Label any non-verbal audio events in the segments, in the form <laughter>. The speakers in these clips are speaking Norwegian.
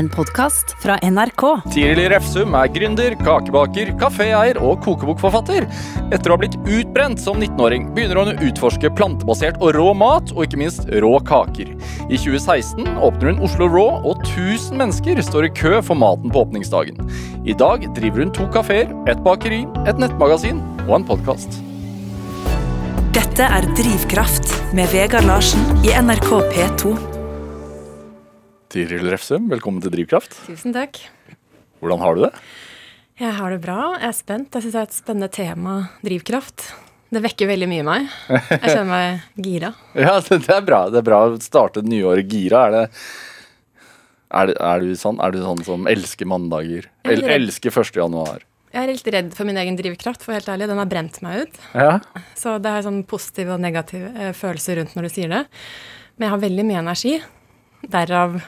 en podkast fra NRK. Tiril Refsum er gründer, kakebaker, kaféeier og kokebokforfatter. Etter å ha blitt utbrent som 19-åring begynner hun å utforske plantebasert og rå mat, og ikke minst rå kaker. I 2016 åpner hun Oslo Raw, og 1000 mennesker står i kø for maten på åpningsdagen. I dag driver hun to kafeer, et bakeri, et nettmagasin og en podkast. Dette er Drivkraft med Vegard Larsen i NRK P2. Tiril Refsum, velkommen til Drivkraft. Tusen takk. Hvordan har du det? Jeg har det bra. Jeg er spent. Jeg syns det er et spennende tema, drivkraft. Det vekker veldig mye i meg. Jeg kjenner meg gira. <laughs> Ja, det er bra. Det er bra å starte det nye året gira. Er det er, er, du sånn, er du sånn som elsker mandager? El, elsker 1. januar? Jeg er litt redd for min egen drivkraft, for helt ærlig. Den har brent meg ut. Ja. Så det er sånn positive og negative eh, følelser rundt når du sier det. Men jeg har veldig mye energi. Derav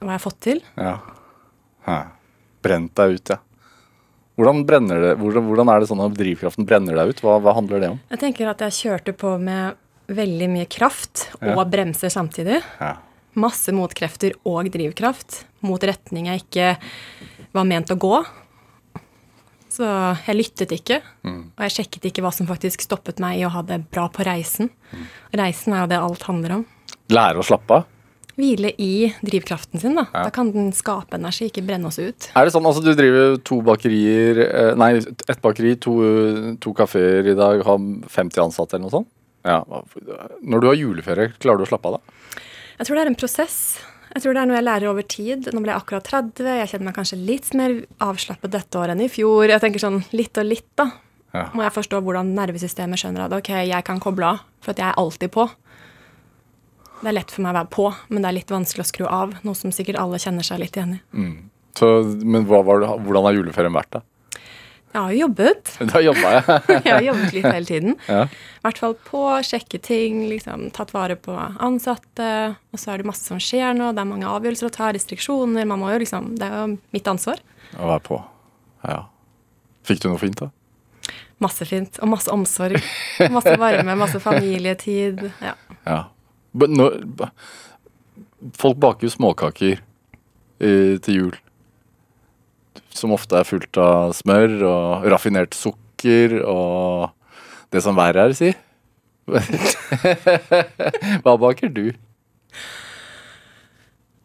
hva jeg har fått til. Ja. Hæ. Brent deg ut, ja. Hvordan, det, hvordan, hvordan er det sånn at drivkraften brenner deg ut? Hva, hva, handler det om? Jeg tenker at jeg kjørte på med veldig mye kraft og Ja. bremser samtidig. Ja. Masse motkrefter og drivkraft mot retning jeg ikke var ment å gå. Så jeg lyttet ikke, og jeg sjekket ikke hva som faktisk stoppet meg i å ha det bra på reisen. Reisen er jo det alt handler om. Lære å slappe av? Hvile i drivkraften sin, da. Da kan den skape energi, ikke brenne oss ut. Er det sånn, altså Du driver to bakerier eh, Nei, ett bakeri, to, to kafeer i dag, har 50 ansatte eller noe sånt? Ja. Når du har juleferie, klarer du å slappe av da? Jeg tror det er en prosess. Jeg tror det er noe jeg lærer over tid. Nå ble jeg akkurat 30. Jeg kjenner meg kanskje litt mer avslappet dette året enn i fjor. Jeg tenker sånn litt og litt, da. Ja. Må jeg forstå hvordan nervesystemet skjønner at ok, jeg kan koble av, for at jeg er alltid på. Det er lett for meg å være på, men det er litt vanskelig å skru av. Noe som sikkert alle kjenner seg litt igjen i. Så, men hva hvordan har juleferien vært, da? Jeg har jo jobbet. <laughs> Da jobba jeg. <laughs> Jeg har jobbet litt hele tiden. Ja. I hvert fall på, sjekke ting, liksom, tatt vare på ansatte. Og så er det masse som skjer nå. Det er mange avgjørelser å ta, restriksjoner. Man må jo liksom, Det er jo mitt ansvar. Å være på. Ja. Fikk du noe fint, da? Masse fint. Og masse omsorg. Masse varme, masse familietid. Ja. <laughs> Ja. Når, folk baker jo småkaker eh, til jul. Som ofte er fullt av smør og raffinert sukker og det som verre er, si. <laughs> Hva baker du?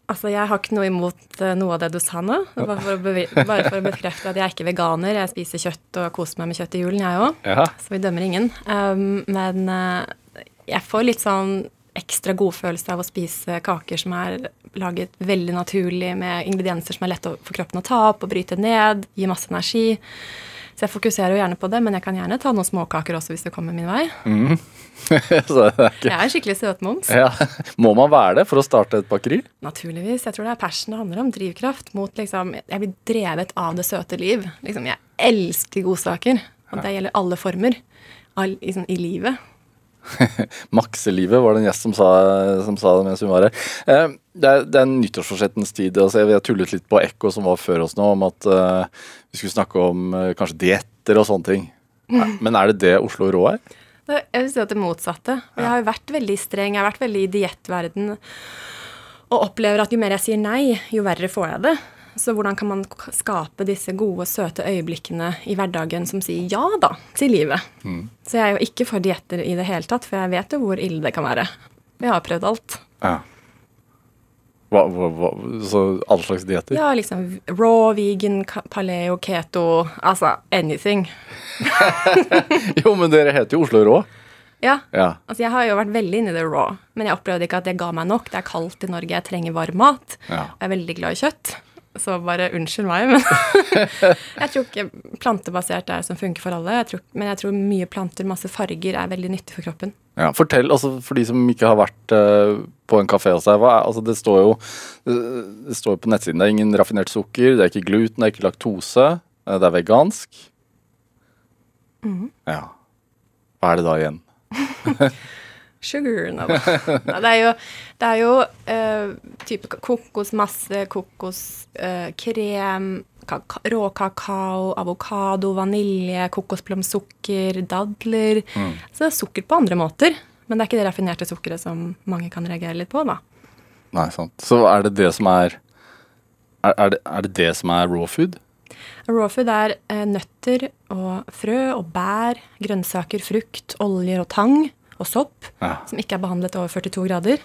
Altså, Jeg har ikke noe imot eh, noe av det du sa nå. Bare for, å bare for å bekrefte at jeg er ikke veganer. Jeg spiser kjøtt og koser meg med kjøtt i julen, jeg òg. Ja. Så vi dømmer ingen. Um, men uh, jeg får litt sånn ekstra godfølelse av å spise kaker som er laget veldig naturlig, med ingredienser som er lett for kroppen å ta opp og bryte ned, gir masse energi. Så jeg fokuserer jo gjerne på det, men jeg kan gjerne ta noen småkaker også hvis det kommer min vei. <laughs> Så det er ikke Jeg er skikkelig søtmoms. ja. <laughs> Må man være det for å starte et bakeri? Naturligvis. Jeg tror det er passion det handler om. Drivkraft mot liksom Jeg blir drevet av det søte liv. Liksom, jeg elsker godsaker. Og det gjelder alle former liksom, i livet. <laughs> Makselivet var det en gjest som sa, som sa det mens hun var her. Eh, det, er, det er nyttårsforsettens tid. Altså jeg, tullet litt på Ekko som var før oss nå, om at eh, vi skulle snakke om eh, kanskje dietter og sånne ting. Nei, <laughs> Men er det det Oslo Rå er? Jeg vil si at det motsatte. Jeg har vært veldig streng. Jeg har vært veldig i diettverden. Og opplever at jo mer jeg sier nei, jo verre får jeg det. Så hvordan kan man skape disse gode, søte øyeblikkene i hverdagen som sier ja da til livet? Så jeg er jo ikke for dietter i det hele tatt, for jeg vet jo hvor ille det kan være. Jeg har prøvd alt. Ja. Hva, hva, hva, så alle slags dietter? Ja, liksom raw, vegan, paleo, keto, altså anything. <laughs> Jo, men dere heter jo Oslo Rå. Ja. Ja. Altså, jeg har jo vært veldig inni i det raw, men jeg opplevde ikke at det ga meg nok. Det er kaldt i Norge, jeg trenger varm mat. Ja. Og jeg er veldig glad i kjøtt. Så bare unnskyld meg, men <laughs> jeg tror ikke plantebasert er det som funker for alle. Jeg tror, men jeg tror mye planter, masse farger, er veldig nyttig for kroppen. Ja, fortell, altså For de som ikke har vært uh, på en kafé hos deg. Hva er, altså det står jo eh, det står på nettsiden det er ingen raffinert sukker, det er ikke gluten, det er ikke laktose. eh, det er vegansk. Ja. Hva er det da igjen? <laughs> Sugar no. Nei, Det er jo, det er jo uh, type kokosmasse, kokoskrem, uh, rå kakao, avokado, vanilje, kokosplomsukker, dadler. Så det er sukker på andre måter. Men det er ikke det raffinerte sukkeret som mange kan reagere litt på, da. Nei, sant. Så er det det som er Er, er, det, er det det som er raw food? Raw food er eh, nøtter og frø og bær, grønnsaker, frukt, oljer og tang og sopp Ja. som ikke er behandlet over 42 grader.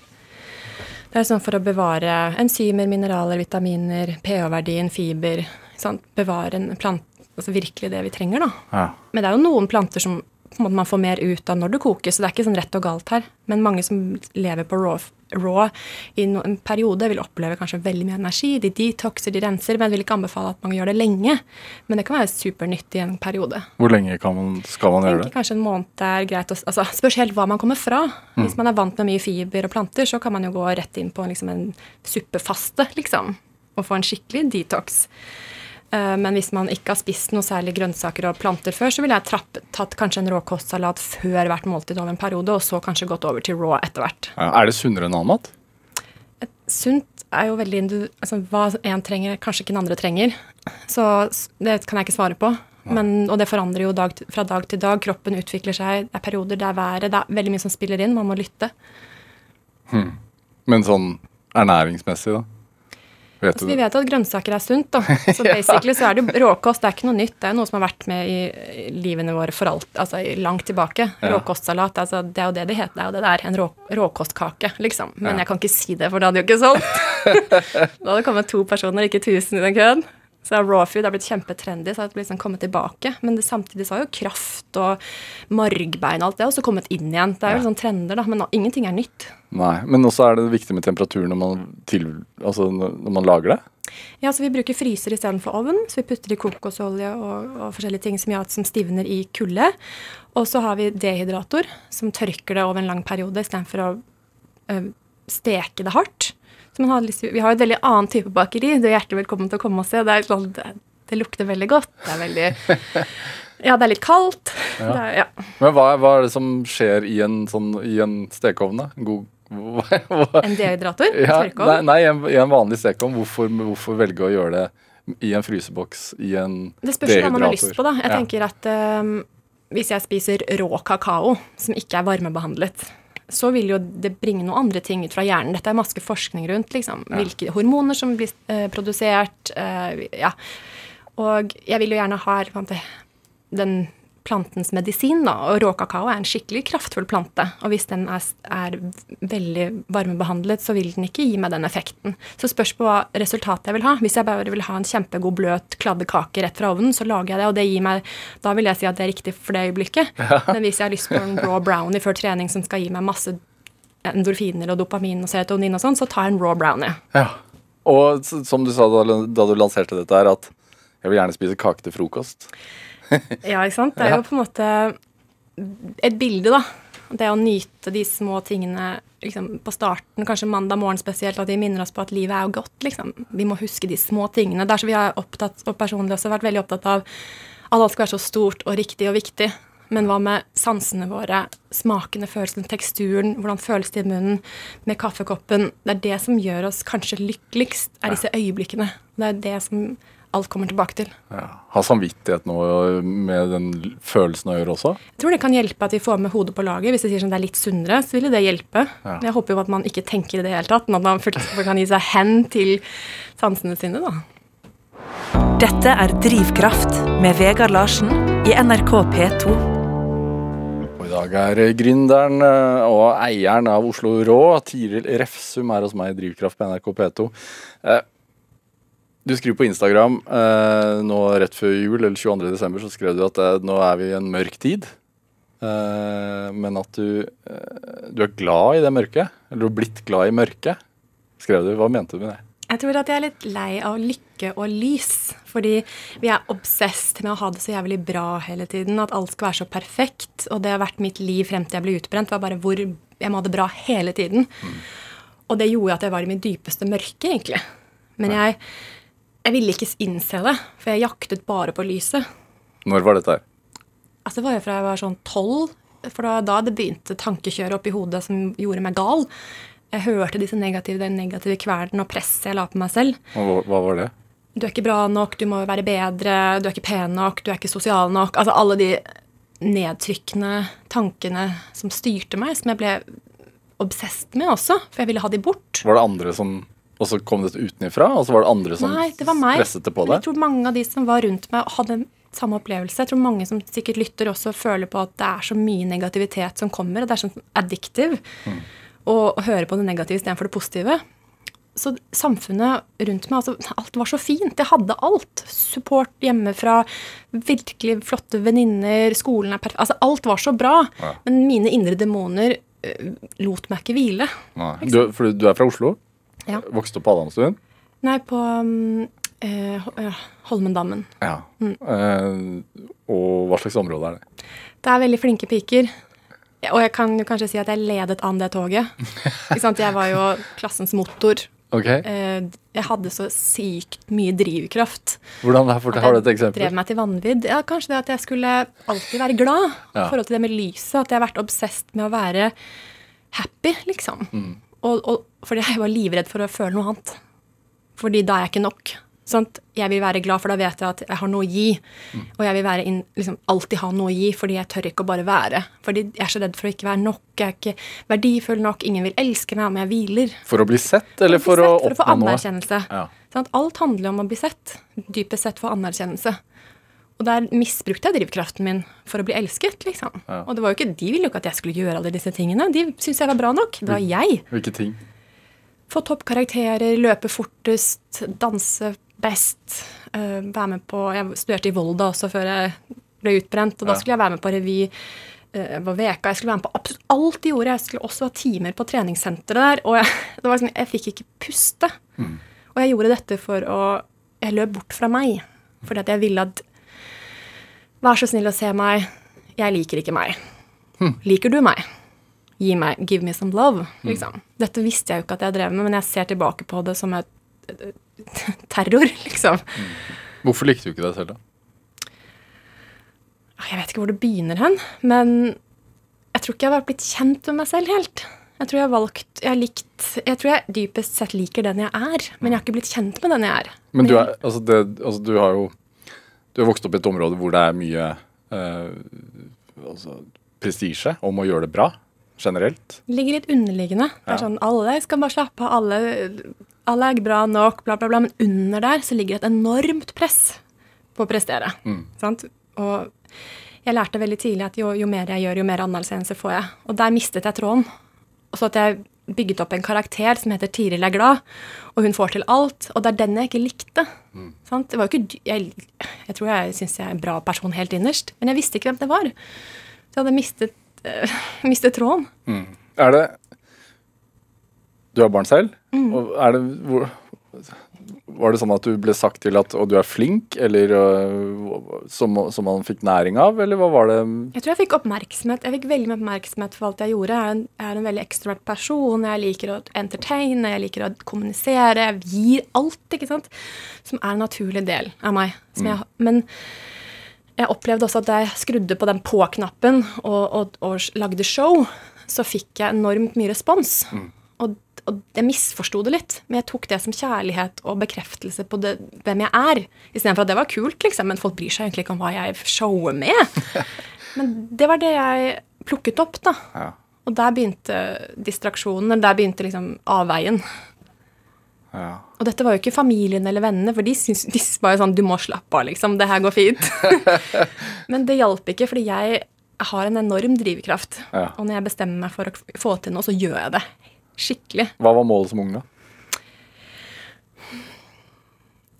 Det er sånn for å bevare enzymer, mineraler, vitaminer, pH-verdien, fiber. Sant? Bevare en plant, altså virkelig det vi trenger, da. Ja. Men det er jo noen planter som måte, man får mer ut av når det koker, så det er ikke sånn rett og galt her. Men mange som lever på raw, raw i en periode, vil oppleve kanskje veldig mye energi. De detoxer, de renser, men jeg vil ikke anbefale at man gjør det lenge. Men det kan være supernyttig i en periode. Hvor lenge kan man, skal man gjøre det? kanskje en måned er greit. å- Altså, spørs helt hva man kommer fra. Mm. Hvis man er vant med mye fiber og planter, så kan man jo gå rett inn på liksom en suppefaste, liksom. Og få en skikkelig detox. Eh, Men hvis man ikke har spist noe særlig grønnsaker og planter før, så ville jeg trapp, tatt kanskje en råkostsalat før hvert måltid over en periode, og så kanskje gått over til raw etter hvert. Er det sunnere enn annen mat? Sunt er jo veldig altså, Hva én trenger, kanskje ikke den andre trenger. Så det kan jeg ikke svare på. Men, og det forandrer jo dag, fra dag til dag. Kroppen utvikler seg. Det er perioder, det er været. Det er veldig mye som spiller inn. Man må lytte. Men sånn ernæringsmessig, da? Vet Så vi vet at grønnsaker er sunt, da. <laughs> Så basically så er det jo råkost. Det er ikke noe nytt. Det er noe som har vært med i i livene våre for alt, altså langt tilbake. Råkostsalat, altså det er jo det det heter. Det er jo det det er. En rå, råkostkake, liksom. Men Ja. jeg kan ikke si det, for det hadde jo ikke solgt. <laughs> da hadde det kommet to personer, ikke tusen i den køen. Så raw food har blitt kjempetrendy, så det har liksom kommet tilbake. Men det, samtidig så har jo kraft og margbein og alt det også kommet inn igjen. Det er jo sånn trender, da. Men ingenting er nytt. Nei. Men også er det viktig med temperatur når man, til, altså når man lager det? Ja, så Vi bruker fryser istedenfor ovn. Så vi putter i kokosolje og, og forskjellige ting som at som stivner i kulde. Og så har vi dehydrator, som tørker det over en lang periode istedenfor å øh, steke det hardt. Man har lyst, vi har et veldig annen type bakeri. Du er hjertelig velkommen til å komme og se. Det, er sånn, det, det lukter veldig godt. Det er veldig <laughs> Ja, det er litt kaldt. Ja. Er, ja. Men hva, hva er det som skjer i en, sånn, i en stekeovn, da? En god hva, hva, En dehydrator. ja, nei, nei, i en, i en vanlig stekeovn. Hvorfor, hvorfor velge å gjøre det i en fryseboks i en Det spørs hva man har lyst på, da. Jeg Ja. tenker at um, hvis jeg spiser rå kakao som ikke er varmebehandlet, så vil jo det bringe noen andre ting ut fra hjernen. Dette er masse forskning rundt, liksom. Hvilke hormoner som blir eh, produsert. eh, ja. Og jeg vil jo gjerne ha den plantens medisin, da. Og rå kakao er en skikkelig kraftfull plante. Og hvis den er, er veldig varmebehandlet, så vil den ikke gi meg den effekten. Så spørs på hva resultatet jeg vil ha. Hvis jeg bare vil ha en kjempegod, bløt kladdekake rett fra ovnen, så lager jeg det, og det gir meg Da vil jeg si at det er riktig for det øyeblikket. <laughs> Men hvis jeg har lyst på en raw brownie før trening som skal gi meg masse endorfiner og dopamin og serotonin og sånn, så tar jeg en raw brownie. Ja. Og som du sa da, da du lanserte dette, her, at jeg vil gjerne spise kake til frokost. <laughs> Ja, ikke sant? Det er jo på en måte et bilde, da. Det å nyte de små tingene liksom, på starten, kanskje mandag morgen spesielt, at vi minner oss på at livet er jo godt. Liksom. Vi må huske de små tingene. Det er så vi har opptatt, og personlig også vært veldig opptatt av at alt skal være så stort og riktig og viktig. Men hva med sansene våre, smakene, følelsen, teksturen, hvordan føles det i munnen med kaffekoppen? Det er det som gjør oss kanskje lykkeligst, er disse øyeblikkene. Det er det som alt kommer tilbake til. Ja. Ha samvittighet nå med den følelsen å gjøre også. Jeg tror det kan hjelpe at vi får med hodet på laget. Hvis det sier sånn det er litt sunnere, så vil jo det hjelpe. Ja. Jeg håper jo at man ikke tenker i det hele tatt, men at man <laughs> kan gi seg hen til sansene sine, da. Dette er Drivkraft med Vegard Larsen i NRK P2. Og I dag er gründeren eh, og eieren av Oslo Rå, Tiril Refsum, er hos meg i Drivkraft på NRK P2. Du skriver på Instagram eh, nå rett før jul, eller 22. desember, så skrev du at eh, nå er vi i en mørk tid. Eh, men at du, eh, du er glad i det mørket. Eller du har blitt glad i mørket, skrev du. Hva mente du med det? Jeg tror at jeg er litt lei av lykke og lys. Fordi vi er obsessed med å ha det så jævlig bra hele tiden. At alt skal være så perfekt. Og det har vært mitt liv frem til jeg ble utbrent. var bare hvor Jeg må ha det bra hele tiden. Og det gjorde at jeg var i mitt dypeste mørke, egentlig. Men jeg, jeg ville ikke innse det, for jeg jaktet bare på lyset. Når var dette her? Altså Det var jo fra jeg var sånn tolv. For da, da det begynte tankekjøret opp i hodet som gjorde meg gal. Jeg hørte disse negative, den negative kvernen og presset jeg la på meg selv. Og hva, var det? Du er ikke bra nok, du må være bedre, du er ikke pen nok, du er ikke sosial nok. Altså alle de nedtrykkende tankene som styrte meg, som jeg ble obsessed med også, for jeg ville ha de bort. Var det andre som Og så kom det utenifra, og så var det andre som Nei, det var meg. presset det på Men jeg tror mange av de som var rundt meg, hadde en samme opplevelse. Jeg tror mange som sikkert lytter, også føler på at det er så mye negativitet som kommer, og det er sånn addictive å å høre på det negative istedenfor det positive. Så samfunnet rundt meg, altså alt var så fint. Jeg hadde alt. Support hjemmefra, virkelig flotte venninner, skolen er perfekt. Altså alt var så bra. Ja. Men mine indre demoner uh, lot meg ikke hvile. Nei. Du, for du er fra Oslo? Ja. Vokste opp på Adamstuen? Nei, på um, eh, Holmendammen. Ja. Mm. Eh, og hva slags område er det? Det er veldig flinke piker. Og jeg kan jo kanskje si at jeg ledet an det toget. <laughs> Ikke sant? Jeg var jo klassens motor. Ok, Eh, Jeg hadde så sykt mye drivkraft. Hvordan derfor, Har du et drev meg til vanvidd. Ja, kanskje det at jeg skulle alltid være glad Ja. i forhold til det med lyset. At jeg har vært obsesst med å være happy, liksom. Mm. Og, og fordi jeg var livredd for å føle noe annet. Fordi da er jeg ikke nok. Sant? Jeg vil være glad, for da vet jeg at jeg har noe å gi. Mm. Og jeg vil være inn, liksom, alltid ha noe å gi, fordi jeg tør ikke å bare være. Fordi jeg er så redd for å ikke være nok. Jeg er ikke verdifull nok. Ingen vil elske meg om jeg hviler. For å bli sett, eller for, for, å sett, for å få oppnå noe? anerkjennelse. Ja. Sant? Alt handler om å bli sett. Dypest sett få anerkjennelse. Og der misbrukte jeg drivkraften min for å bli elsket. liksom. Ja. Og det var jo ikke, de ville jo ikke at jeg skulle gjøre alle disse tingene. De syntes jeg var bra nok. Det var Mm. jeg. Hvilke ting? Få toppkarakterer, løpe fortest, danse best. Uh, være med på Jeg studerte i Volda også før jeg ble utbrent, og da skulle jeg være med på revy. Jeg var veka, jeg skulle være med på absolutt alt de gjorde. Jeg skulle også ha timer på treningssenteret der. Og jeg, <laughs> det var sånn, jeg fikk ikke puste. Og jeg gjorde dette for å Jeg løp bort fra meg. Fordi at jeg ville at Vær så snill å se meg. Jeg liker ikke meg. Liker du meg? Gi meg, give me some love. Liksom. Dette visste jeg jo ikke at jeg drev med, men jeg ser tilbake på det som et et- <laughs> et terror, liksom. Hvorfor likte du ikke deg selv, da? Jeg vet ikke hvor det begynner hen, men jeg tror ikke jeg har blitt kjent med meg selv helt. Jeg tror jeg har valgt Jeg har likt Jeg tror jeg dypest sett liker den jeg er, men jeg har ikke blitt kjent med den jeg er. Men du, er, altså det, altså du har jo Du har vokst opp i et område hvor det er mye eh, altså, prestisje om å gjøre det bra generelt. Det ligger litt underliggende. Det er sånn, Alle skal bare slappe av, alle, alle er bra nok, bla, bla, bla. Men under der så ligger det et enormt press på å prestere. Sant? Og jeg lærte veldig tidlig at jo, jo mer jeg gjør, jo mer anerkjennelse får jeg. Og der mistet jeg tråden. Så at jeg bygget opp en karakter som heter Tiril er glad, og hun får til alt. Og det er den jeg ikke likte. Sant? Det var jo ikke, jeg, jeg tror jeg syns jeg er en bra person helt innerst, men jeg visste ikke hvem det var. Så jeg hadde mistet, eh, <laughs> mistet tråden. Er det Du har barn selv? Mm. Og er det hvor, Var det sånn at du ble sagt til at og du er flink, eller øh, som, som man fikk næring av, eller hva var det Jeg tror jeg fikk oppmerksomhet. Jeg fikk veldig mye oppmerksomhet for alt jeg gjorde. Jeg er en, jeg er en veldig ekstrovert person. Jeg liker å entertaine, jeg liker å kommunisere. Jeg gir alt, ikke sant? Som er en naturlig del av meg. Som jeg, men jeg opplevde også at jeg skrudde på den på-knappen og, og, og lagde show, så fikk jeg enormt mye respons. Og, og jeg misforsto det litt, men jeg tok det som kjærlighet og bekreftelse på det, hvem jeg er. Istedenfor at det var kult, liksom, men folk bryr seg egentlig ikke om hva jeg shower med. <laughs> Men det var det jeg plukket opp, da. Ja. Og der begynte distraksjonen, der begynte liksom avveien. ja. Og dette var jo ikke familien eller vennene, for de, syns, de var jo sånn Du må slappe av, liksom. Det her går fint. <laughs> Men det hjalp ikke, fordi jeg har en enorm drivkraft. Ja. Og når jeg bestemmer meg for å få til noe, så gjør jeg det. Skikkelig. Hva var målet som ung, da?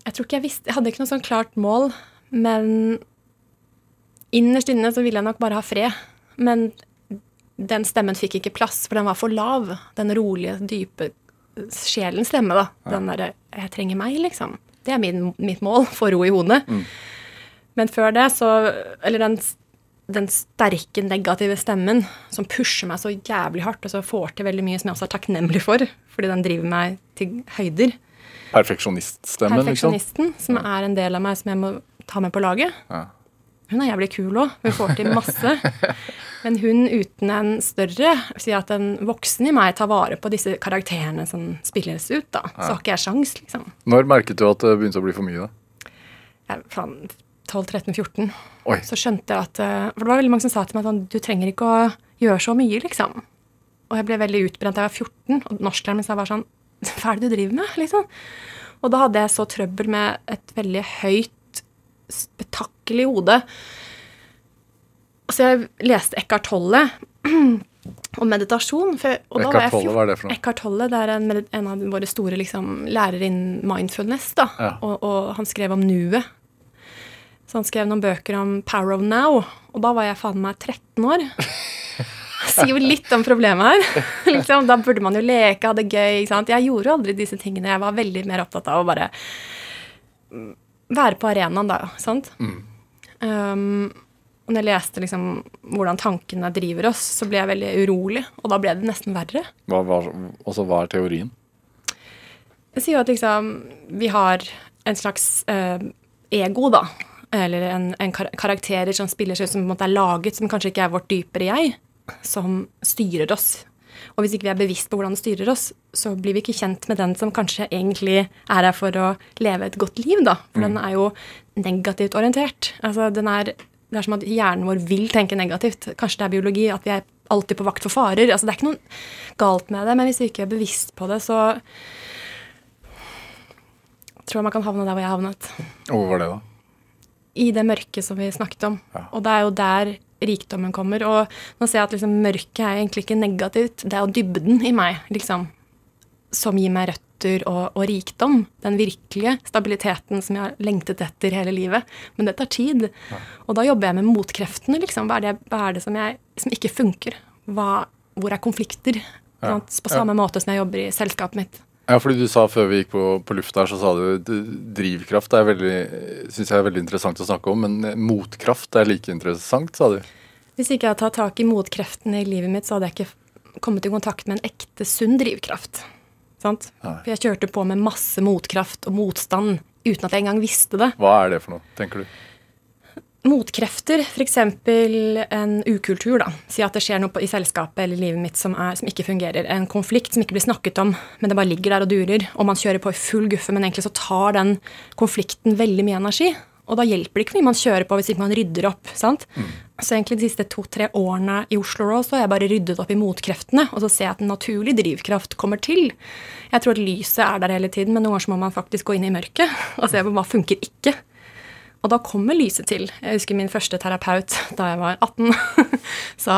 Jeg tror ikke jeg visste Jeg hadde ikke noe sånn klart mål, men innerst inne så ville jeg nok bare ha fred. Men den stemmen fikk ikke plass, for den var for lav. Den rolige, dype sjelens stemme, da. Den derre 'jeg trenger meg', liksom. Det er min, mitt mål. <laughs> Få ro i hodet. Men før det, så Eller den, den sterke, negative stemmen som pusher meg så jævlig hardt, og så får til veldig mye som jeg også er takknemlig for, fordi den driver meg til høyder. Perfeksjoniststemmen, liksom? Perfeksjonisten, som er en del av meg som jeg må ta med på laget. Ja. Hun er jævlig kul òg. Hun får til masse. <laughs> Men hun uten en større Si at en voksen i meg tar vare på disse karakterene som spilles ut, da. Så har ikke jeg sjans, liksom. Når merket du at det begynte å bli for mye, da? Jeg, faen, 12-13-14. Så skjønte jeg at eh, For det var veldig mange som sa til meg sånn Du trenger ikke å gjøre så mye, liksom. Og jeg ble veldig utbrent da jeg var 14, og norsklæreren min sa bare sånn hva er det du driver med? liksom? Og da hadde jeg så trøbbel med et veldig høyt spetakkel i hodet. Så jeg leste Eckhart Tolle <clears throat> om meditasjon. For, og Eckhart Tolle, hva er det for noe? Eckhart Tolle det er en, en av våre store liksom, lærere innen mindfulness. da, Ja. og, og han skrev om nuet. Så han skrev noen bøker om Power of Now, og da var jeg faen meg 13 år. <laughs> Det sier jo litt om problemet her. <laughs> liksom, da burde man jo leke, ha det gøy. ikke sant? Jeg gjorde jo aldri disse tingene. Jeg var veldig mer opptatt av å bare mm, være på arenaen, da. sant? Um, og når jeg leste liksom hvordan tankene driver oss, så ble jeg veldig urolig. Og da ble det nesten verre. Hva, hva, også, hva er teorien? Det sier jo at liksom vi har en slags eh, ego, da. Eller en, en kar karakterer som spiller seg som på en måte er laget, som kanskje ikke er vårt dypere jeg, som styrer oss. Og hvis ikke vi er bevisst på hvordan det styrer oss, så blir vi ikke kjent med den som kanskje egentlig er her for å leve et godt liv, da. For den er jo negativt orientert. Altså, den er, det er som at hjernen vår vil tenke negativt. Kanskje det er biologi, at vi er alltid på vakt for farer. Altså, det er ikke noe galt med det, men hvis vi ikke er bevisst på det, så tror jeg man kan havne der hvor jeg havnet. Og hvor var det, da? I det mørket som vi snakket om. Ja. Og det er jo der rikdommen kommer. Og nå ser jeg at liksom, mørket er egentlig ikke negativt. Det er jo dybden i meg, liksom, som gir meg røtter og, og rikdom. Den virkelige stabiliteten som jeg har lengtet etter hele livet. Men det tar tid. Og da jobber jeg med motkreftene, liksom. Hva er det, hva er det som, jeg, som ikke funker? Hva, hvor er konflikter? Ja. På samme måte som jeg jobber i selskapet mitt. Ja, fordi du sa før vi gikk på, på lufta her, så sa du drivkraft er veldig, synes jeg er veldig interessant å snakke om, men motkraft er like interessant, sa du. Hvis ikke jeg hadde tatt tak i motkreftene i livet mitt, så hadde jeg ikke kommet i kontakt med en ekte sunn drivkraft. Sant? Nei. For jeg kjørte på med masse motkraft og motstand uten at jeg engang visste det. Hva er det for noe, tenker du? Motkrefter, f.eks. en ukultur, da. Si at det skjer noe i selskapet eller livet mitt som, er, som ikke fungerer. En konflikt som ikke blir snakket om, men det bare ligger der og durer. Og man kjører på i full guffe, men egentlig så tar den konflikten veldig mye energi. Og da hjelper det ikke mye man kjører på hvis ikke man rydder opp. sant? Så egentlig de siste to-tre årene i Oslo Raw så har jeg bare ryddet opp i motkreftene, og så ser jeg at en naturlig drivkraft kommer til. Jeg tror at lyset er der hele tiden, men noen ganger så må man faktisk gå inn i mørket og se på hva funker ikke. Og da kommer lyset til. Jeg husker min første terapeut <laughs> da jeg var 18. <laughs> sa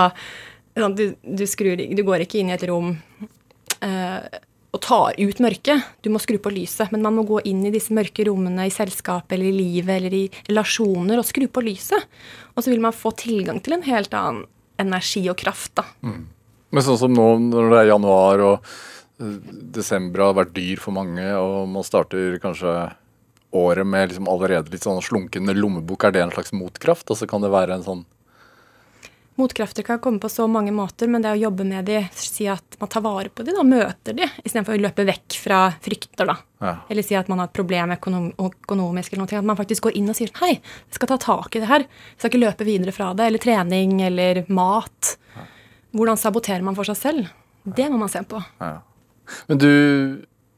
sånn, du, du, skrur, du går ikke inn i et rom eh, og tar ut mørket. Du må skru på lyset. Men man må gå inn i disse mørke rommene i selskapet eller i livet eller i relasjoner og skru på lyset. Og så vil man få tilgang til en helt annen energi og kraft. da. Men sånn som nå når det er januar og eh, desember har vært dyr for mange, og man starter kanskje året med liksom allerede litt sånn slunkende lommebok, er det en slags motkraft? Altså kan det være en sånn Motkrefter kan komme på så mange måter, men det å jobbe med de, si at man tar vare på de, da, møter de, istedenfor å løpe vekk fra frykter, da. Ja. Eller si at man har et problem økonom økonomisk, eller noe. At man faktisk går inn og sier hei, jeg skal ta tak i det her. Jeg skal ikke løpe videre fra det. Eller trening, eller mat. Hvordan saboterer man for seg selv? Det må man se på. Ja. Men du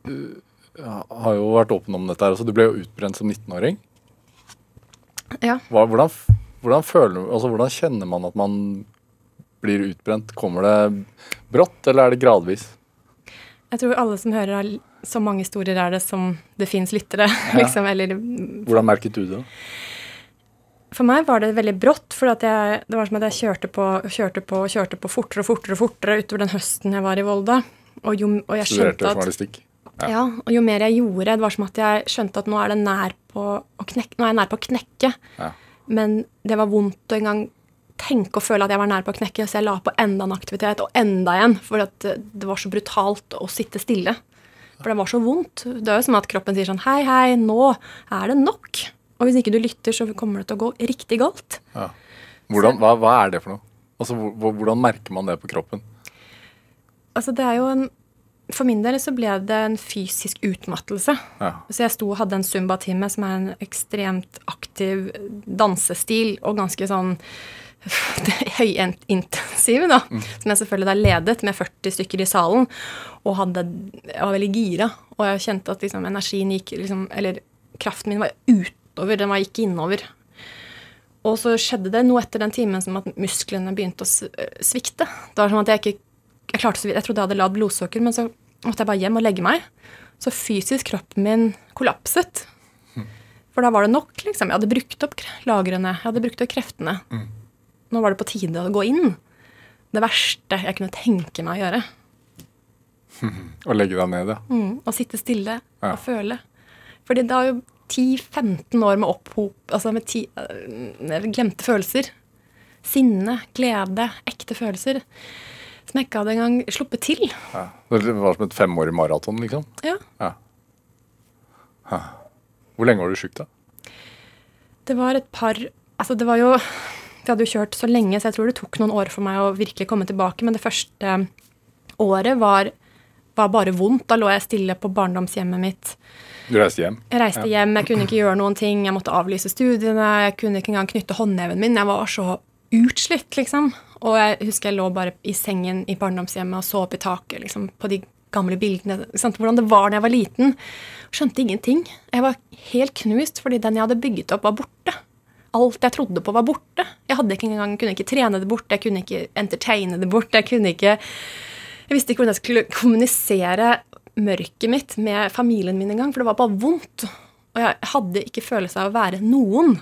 ja, har jo vært åpen om dette her. Altså, du ble jo utbrent som 19-åring. Ja. Hva- Hvordan, hvordan, føler, altså, hvordan kjenner man at man blir utbrent? Kommer det brått, eller er det gradvis? Jeg tror alle som hører har så mange historier er det som det fins lyttere, <laughs> liksom. Eller Hvordan merket du det? For meg var det veldig brått, for jeg, det var som at jeg kjørte på og kjørte på og kjørte på fortere og fortere og fortere utover den høsten jeg var i Volda. Og, jo, og jeg Studerte skjønte at journalistikk? Ja, og jo mer jeg gjorde, det var som at jeg skjønte at nå er det nær på å knekke, nå er jeg nær på å knekke. Ja. Men det var vondt å engang tenke og føle at jeg var nær på å knekke, så jeg la på enda en aktivitet, og enda en, for det var så brutalt å sitte stille. For det var så vondt. Det er jo som at kroppen sier sånn Hei, hei, nå er det nok. Og hvis ikke du lytter, så kommer det til å gå riktig galt. Ja. Hvordan, hva, hva er det for noe? Altså, hvor- hvor- Hvordan merker man det på kroppen? Altså, det er jo en For min del så ble det en fysisk utmattelse. Ja. Så jeg sto og hadde en zumba-time som er en ekstremt aktiv dansestil og ganske sånn <laughs> høyintensiv, da. Som jeg selvfølgelig da ledet med 40 stykker i salen. Og hadde, jeg var veldig gira. Og jeg kjente at liksom, energien gikk liksom, Eller kraften min var utover, den var ikke innover. Og så skjedde det noe etter den timen som at musklene begynte å svikte. Det var som at jeg ikke jeg klarte så vidt, jeg trodde jeg hadde lavt blodsukker, men så måtte jeg bare hjem og legge meg. Så fysisk kroppen min kollapset. For da var det nok, liksom. Jeg hadde brukt opp lagrene. Jeg hadde brukt opp kreftene. Nå var det på tide å gå inn. Det verste jeg kunne tenke meg å gjøre. <laughs> Å legge deg ned, ja. Mm, å sitte stille Ja. og føle. Fordi det er jo 10-15 år med opphop Altså med, ti, øh, glemte følelser. Sinne, glede, ekte følelser. Som jeg ikke hadde engang sluppet til. ja. Det var som et femårig maraton, liksom. Ja. Ja. Hæ. Hvor lenge var du sjuk, da? Det var et par Altså, det var jo Vi hadde jo kjørt så lenge, så jeg tror det tok noen år for meg å virkelig komme tilbake. Men det første året var, var bare vondt. Da lå jeg stille på barndomshjemmet mitt. Du reiste hjem? Jeg reiste hjem, jeg kunne ikke gjøre noen ting. Jeg måtte avlyse studiene. Jeg kunne ikke engang knytte håndneven min. Jeg var så utslitt, liksom. Og jeg husker jeg lå bare i sengen i barndomshjemmet og så opp i taket liksom, på de gamle bildene. sant? Hvordan det var da jeg var liten. Skjønte ingenting. Jeg var helt knust fordi den jeg hadde bygget opp, var borte. Alt jeg trodde på, var borte. Jeg hadde ikke engang, kunne ikke trene det bort, jeg kunne ikke entertaine det bort. Jeg kunne ikke Jeg visste ikke hvordan jeg skulle kommunisere mørket mitt med familien min engang, for det var bare vondt. Og jeg hadde ikke følelse av å være noen.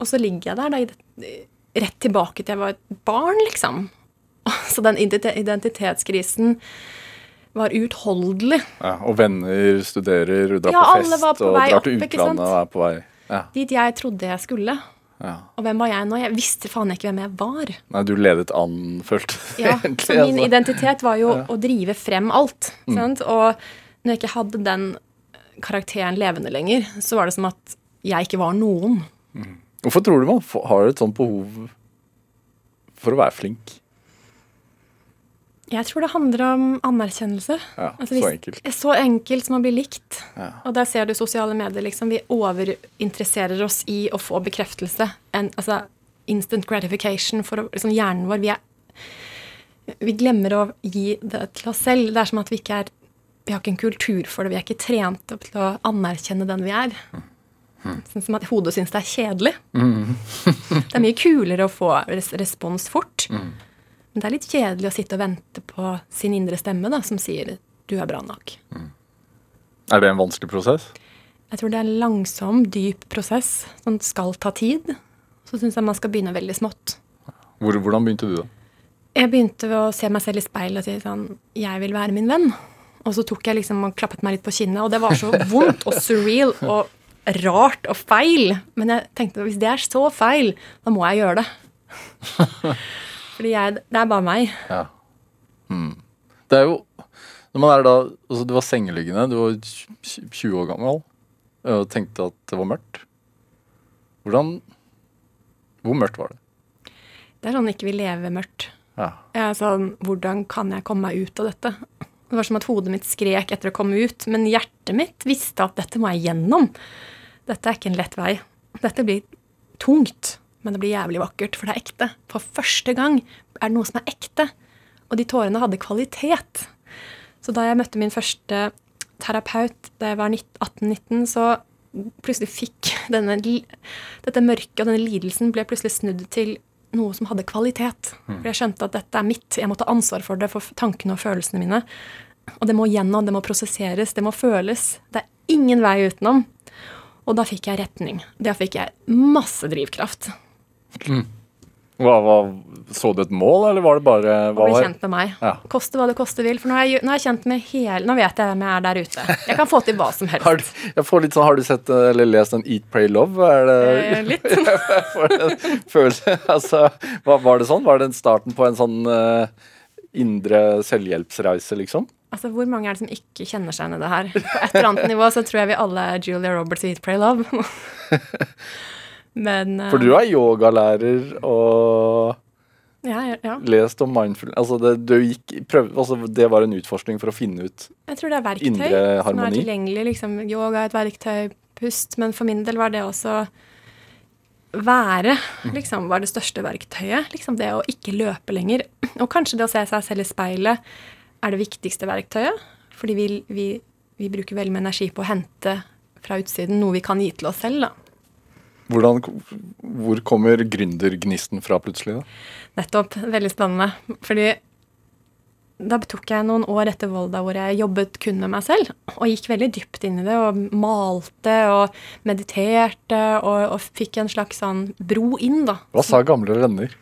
Og så ligger jeg der da, i det- rett tilbake til jeg var et barn, liksom. <laughs> Så den identitetskrisen var uutholdelig. Ja, og venner studerer, drar Ja, på alle fest var på og vei drar opp, til utlandet og er på vei. Ja, Dit jeg trodde jeg skulle. ja. Og hvem var jeg nå? Jeg visste faen ikke hvem jeg var. Nei, du ledet an, følte Ja, egentlig, så min altså. identitet var jo å drive frem alt. Sant? Og når jeg ikke hadde den karakteren levende lenger, så var det som at jeg ikke var noen. Hvorfor tror du man har et sånt behov for å være flink? Jeg tror det handler om anerkjennelse. Ja, Altså, så enkelt. Så enkelt som å bli likt. Ja. Og der ser du sosiale medier. liksom, Vi overinteresserer oss i å få bekreftelse. En, altså instant gratification for å, liksom, hjernen vår. Vi, er, vi glemmer å gi det til oss selv. Det er som at vi ikke er Vi har ikke en kultur for det. Vi er ikke trent opp til å anerkjenne den vi er. Sånn som at hodet syns det er kjedelig. det er mye kulere å få res respons fort. Men det er litt kjedelig å sitte og vente på sin indre stemme da, som sier 'du er bra nok'. Er det en vanskelig prosess? Jeg tror det er en langsom, dyp prosess som skal ta tid. Så syns jeg man skal begynne veldig smått. Hvor, hvordan begynte du, da? Jeg begynte ved å se meg selv i speilet og si sånn 'Jeg vil være min venn'. Og så tok jeg liksom og klappet meg litt på kinnet, og det var så vondt og surreal og rart og feil. Men jeg tenkte hvis det er så feil, da må jeg gjøre det. <laughs> Fordi jeg, det er bare meg. Ja. Hmm. Det er jo Når man er da altså Du var sengeliggende, du var 20 år gammel og tenkte at det var mørkt. Hvordan Hvor mørkt var det? Det er sånn ikke vil leve mørkt. Ja. Jeg er sånn Hvordan kan jeg komme meg ut av dette? Det var som at hodet mitt skrek etter å komme ut, men hjertet mitt visste at dette må jeg gjennom. Dette er ikke en lett vei. Dette blir tungt, men det blir jævlig vakkert, for det er ekte. For første gang er det noe som er ekte. Og de tårene hadde kvalitet. Så da jeg møtte min første terapeut da jeg var 18-19, så plutselig fikk denne, dette mørket og denne lidelsen ble plutselig snudd til noe som hadde kvalitet. For jeg skjønte at dette er mitt. Jeg må ta ansvar for det, for tankene og følelsene mine. Og det må gjennom, det må prosesseres, det må føles. Det er ingen vei utenom. Og da fikk jeg retning. Da fikk jeg masse drivkraft. Hva, hva, så du et mål, eller var det bare hva ble var, kjent med meg. Ja. Koste hva det koste vil. For nå er, jeg, nå er jeg kjent med hele Nå vet jeg hvem jeg er der ute. Jeg kan få til hva som har, helst. du- jeg får litt sånn, har du sett eller lest en Eat, Pray, Love? Det, Eh, litt. <laughs> jeg får en følelse altså, var, Var det sånn? Var det starten på en sånn uh, indre selvhjelpsreise, liksom? Altså, Hvor mange er det som ikke kjenner seg igjen i det her? På et eller annet nivå så tror jeg vi alle er Julia Roberts i Eat, Pray, Love. <laughs> Men uh, For du er yogalærer og ja, ja, lest om mindfulness Altså det, du gikk, prøv, altså det var en utforskning for å finne ut Jeg tror det er verktøy Indre som er tilgjengelig. Liksom, yoga er et verktøy, pust. Men for min del var det også være liksom, var det største verktøyet. Liksom det å ikke løpe lenger. Og kanskje det å se seg selv i speilet er det viktigste verktøyet. Fordi vi, vi, vi bruker veldig mye energi på å hente fra utsiden noe vi kan gi til oss selv. da. Hvordan, Hvor kommer gründergnisten fra plutselig? da? Nettopp. Veldig spennende. Fordi da tok jeg noen år etter Volda hvor jeg jobbet kun med meg selv. Og gikk veldig dypt inn i det og malte og mediterte og, og fikk en slags sånn bro inn, da. Hva sa gamle venner?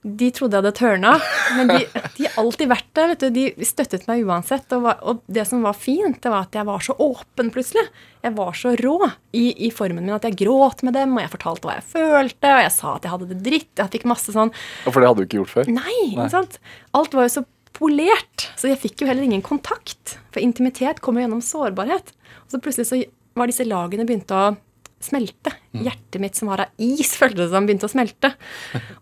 De trodde jeg hadde tørna, men de, de har alltid vært der. vet du. De støttet meg uansett. Og, var, og, det som var fint, det var at jeg var så åpen plutselig. Jeg var så rå i, i, formen min at jeg gråt med dem, og jeg fortalte hva jeg følte, og jeg sa at jeg hadde det dritt. Jeg fikk masse sånn For det hadde du ikke gjort før? Nei, ikke sant. Alt var jo så polert. Så jeg fikk jo heller ingen kontakt. For intimitet kommer gjennom sårbarhet. Og så plutselig så var disse lagene begynte å smelte. Mm. Hjertet mitt som var av is, <laughs> føltes det som begynte å smelte.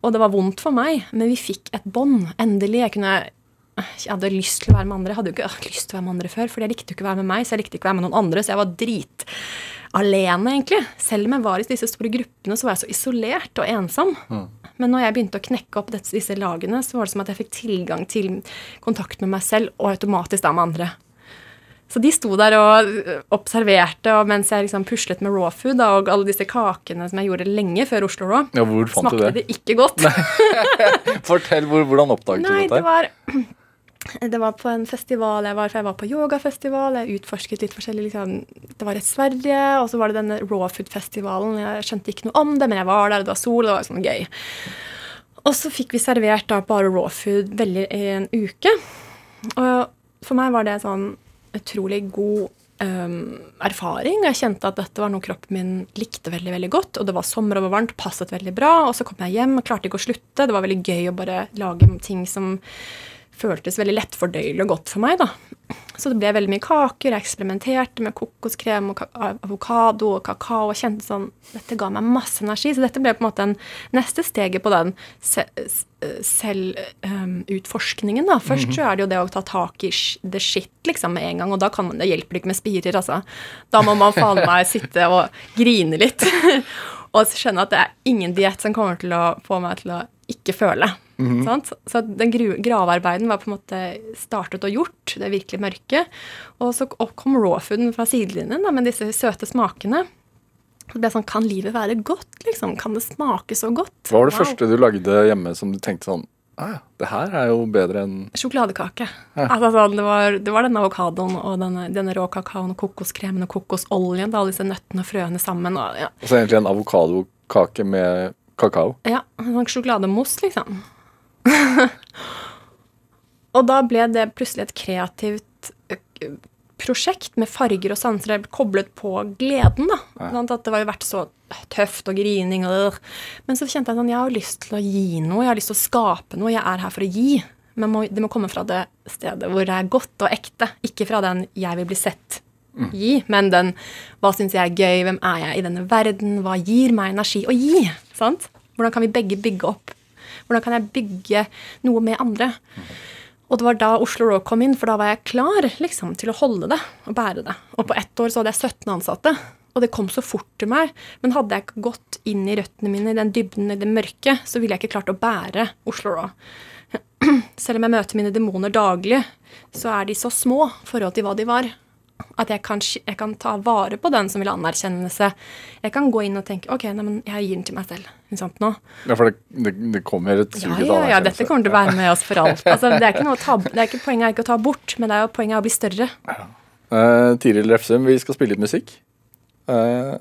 Og det var vondt for meg, men vi fikk et bånd. Endelig. Jeg kunne jeg hadde lyst til å være med andre. Jeg hadde jo ikke lyst til å være med andre før, for jeg likte jo ikke å være med meg, så jeg likte ikke å være med noen andre. Så jeg var drit alene, egentlig. Selv om jeg var i disse store gruppene, så var jeg så isolert og ensom. Mm. Men når jeg begynte å knekke opp disse lagene, så var det som at jeg fikk tilgang til kontakt med meg selv, og automatisk da med andre. Så de sto der og observerte, og mens jeg liksom puslet med raw food da, og alle disse kakene som jeg gjorde lenge før Oslo Raw, ja, hvor fant smakte du det? det ikke godt. <laughs> Fortell, hvor, hvordan oppdaget Nei, du dette? Det var, <clears throat> det var på en festival jeg var, for jeg var på yogafestival. Jeg utforsket litt forskjellig liksom, Det var et Sverige, og så var det denne raw food-festivalen. Jeg skjønte ikke noe om det, men jeg var der, og det var sol, og det var sånn gøy. Og så fikk vi servert da bare raw food veldig i en uke. Og for meg var det sånn utrolig god um, erfaring. Jeg kjente at dette var noe kroppen min likte veldig veldig godt. Og det var sommer og var varmt, passet veldig bra. Og så kom jeg hjem og klarte ikke å slutte. Det var veldig gøy å bare lage ting som føltes veldig lettfordøyelig og godt for meg. da. Så det ble veldig mye kaker. Jeg eksperimenterte med kokoskrem og avokado og kakao. og kjente sånn, Dette ga meg masse energi. Så dette ble på en måte en neste steget på den selvutforskningen. Um, da. Først mm -hmm. så er det jo det å ta tak i the shit liksom med en gang. Og da kan man, det hjelper ikke med spirer, altså. Da må man faen meg sitte og grine litt. <laughs> og skjønne at det er ingen diett som kommer til å få meg til å ikke føle. Mm -hmm. Så den gravearbeiden var på en måte startet og gjort, det virkelig mørke. Og så kom rawfooden fra sidelinjen med disse søte smakene. Det ble sånn Kan livet være godt, liksom? Kan det smake så godt? Hva var det wow. første du lagde hjemme som du tenkte sånn ah, det her er jo bedre enn Sjokoladekake. Ja. Altså, sånn, det, var, det var denne avokadoen og denne, denne rå kakaoen og kokoskremen og kokosoljen. Alle disse nøttene og frøene sammen. Og, ja. så egentlig en avokadokake med kakao? Ja. En sånn sjokolademousse, liksom. <laughs> og da ble det plutselig et kreativt prosjekt med farger og sanser koblet på gleden. da. Ja. At det var jo vært så tøft og grining. Og, men så kjente jeg sånn, jeg har lyst til å gi noe. Jeg har lyst til å skape noe. Jeg er her for å gi. Men må, det må komme fra det stedet hvor det er godt og ekte. Ikke fra den 'jeg vil bli sett' mm. gi, men den 'hva syns jeg er gøy', 'hvem er jeg i denne verden', 'hva gir meg energi å gi'? sant? Hvordan kan vi begge bygge opp hvordan kan jeg bygge noe med andre? Og det var da Oslo Raw kom inn, for da var jeg klar liksom, til å holde det og bære det. Og på ett år så hadde jeg 17 ansatte. Og det kom så fort til meg. Men hadde jeg ikke gått inn i røttene mine, i den dybden, i det mørke, så ville jeg ikke klart å bære Oslo Raw. <clears throat> Selv om jeg møter mine demoner daglig, så er de så små i forhold til hva de var. At jeg kan, jeg kan, ta vare på den som vil ha anerkjennelse. Jeg kan gå inn og tenke ok, nei, men jeg gir den til meg selv. Sant, nå. Ja, For det, det, det kommer et sug etter ja, ja, ja, dette kommer til å være med oss for alt. <laughs> Altså, det er ta, det er ikke Poenget er ikke å ta bort, men det er jo poenget å bli større. Ja. Uh, Tiril Refsum, vi skal spille litt musikk. Uh,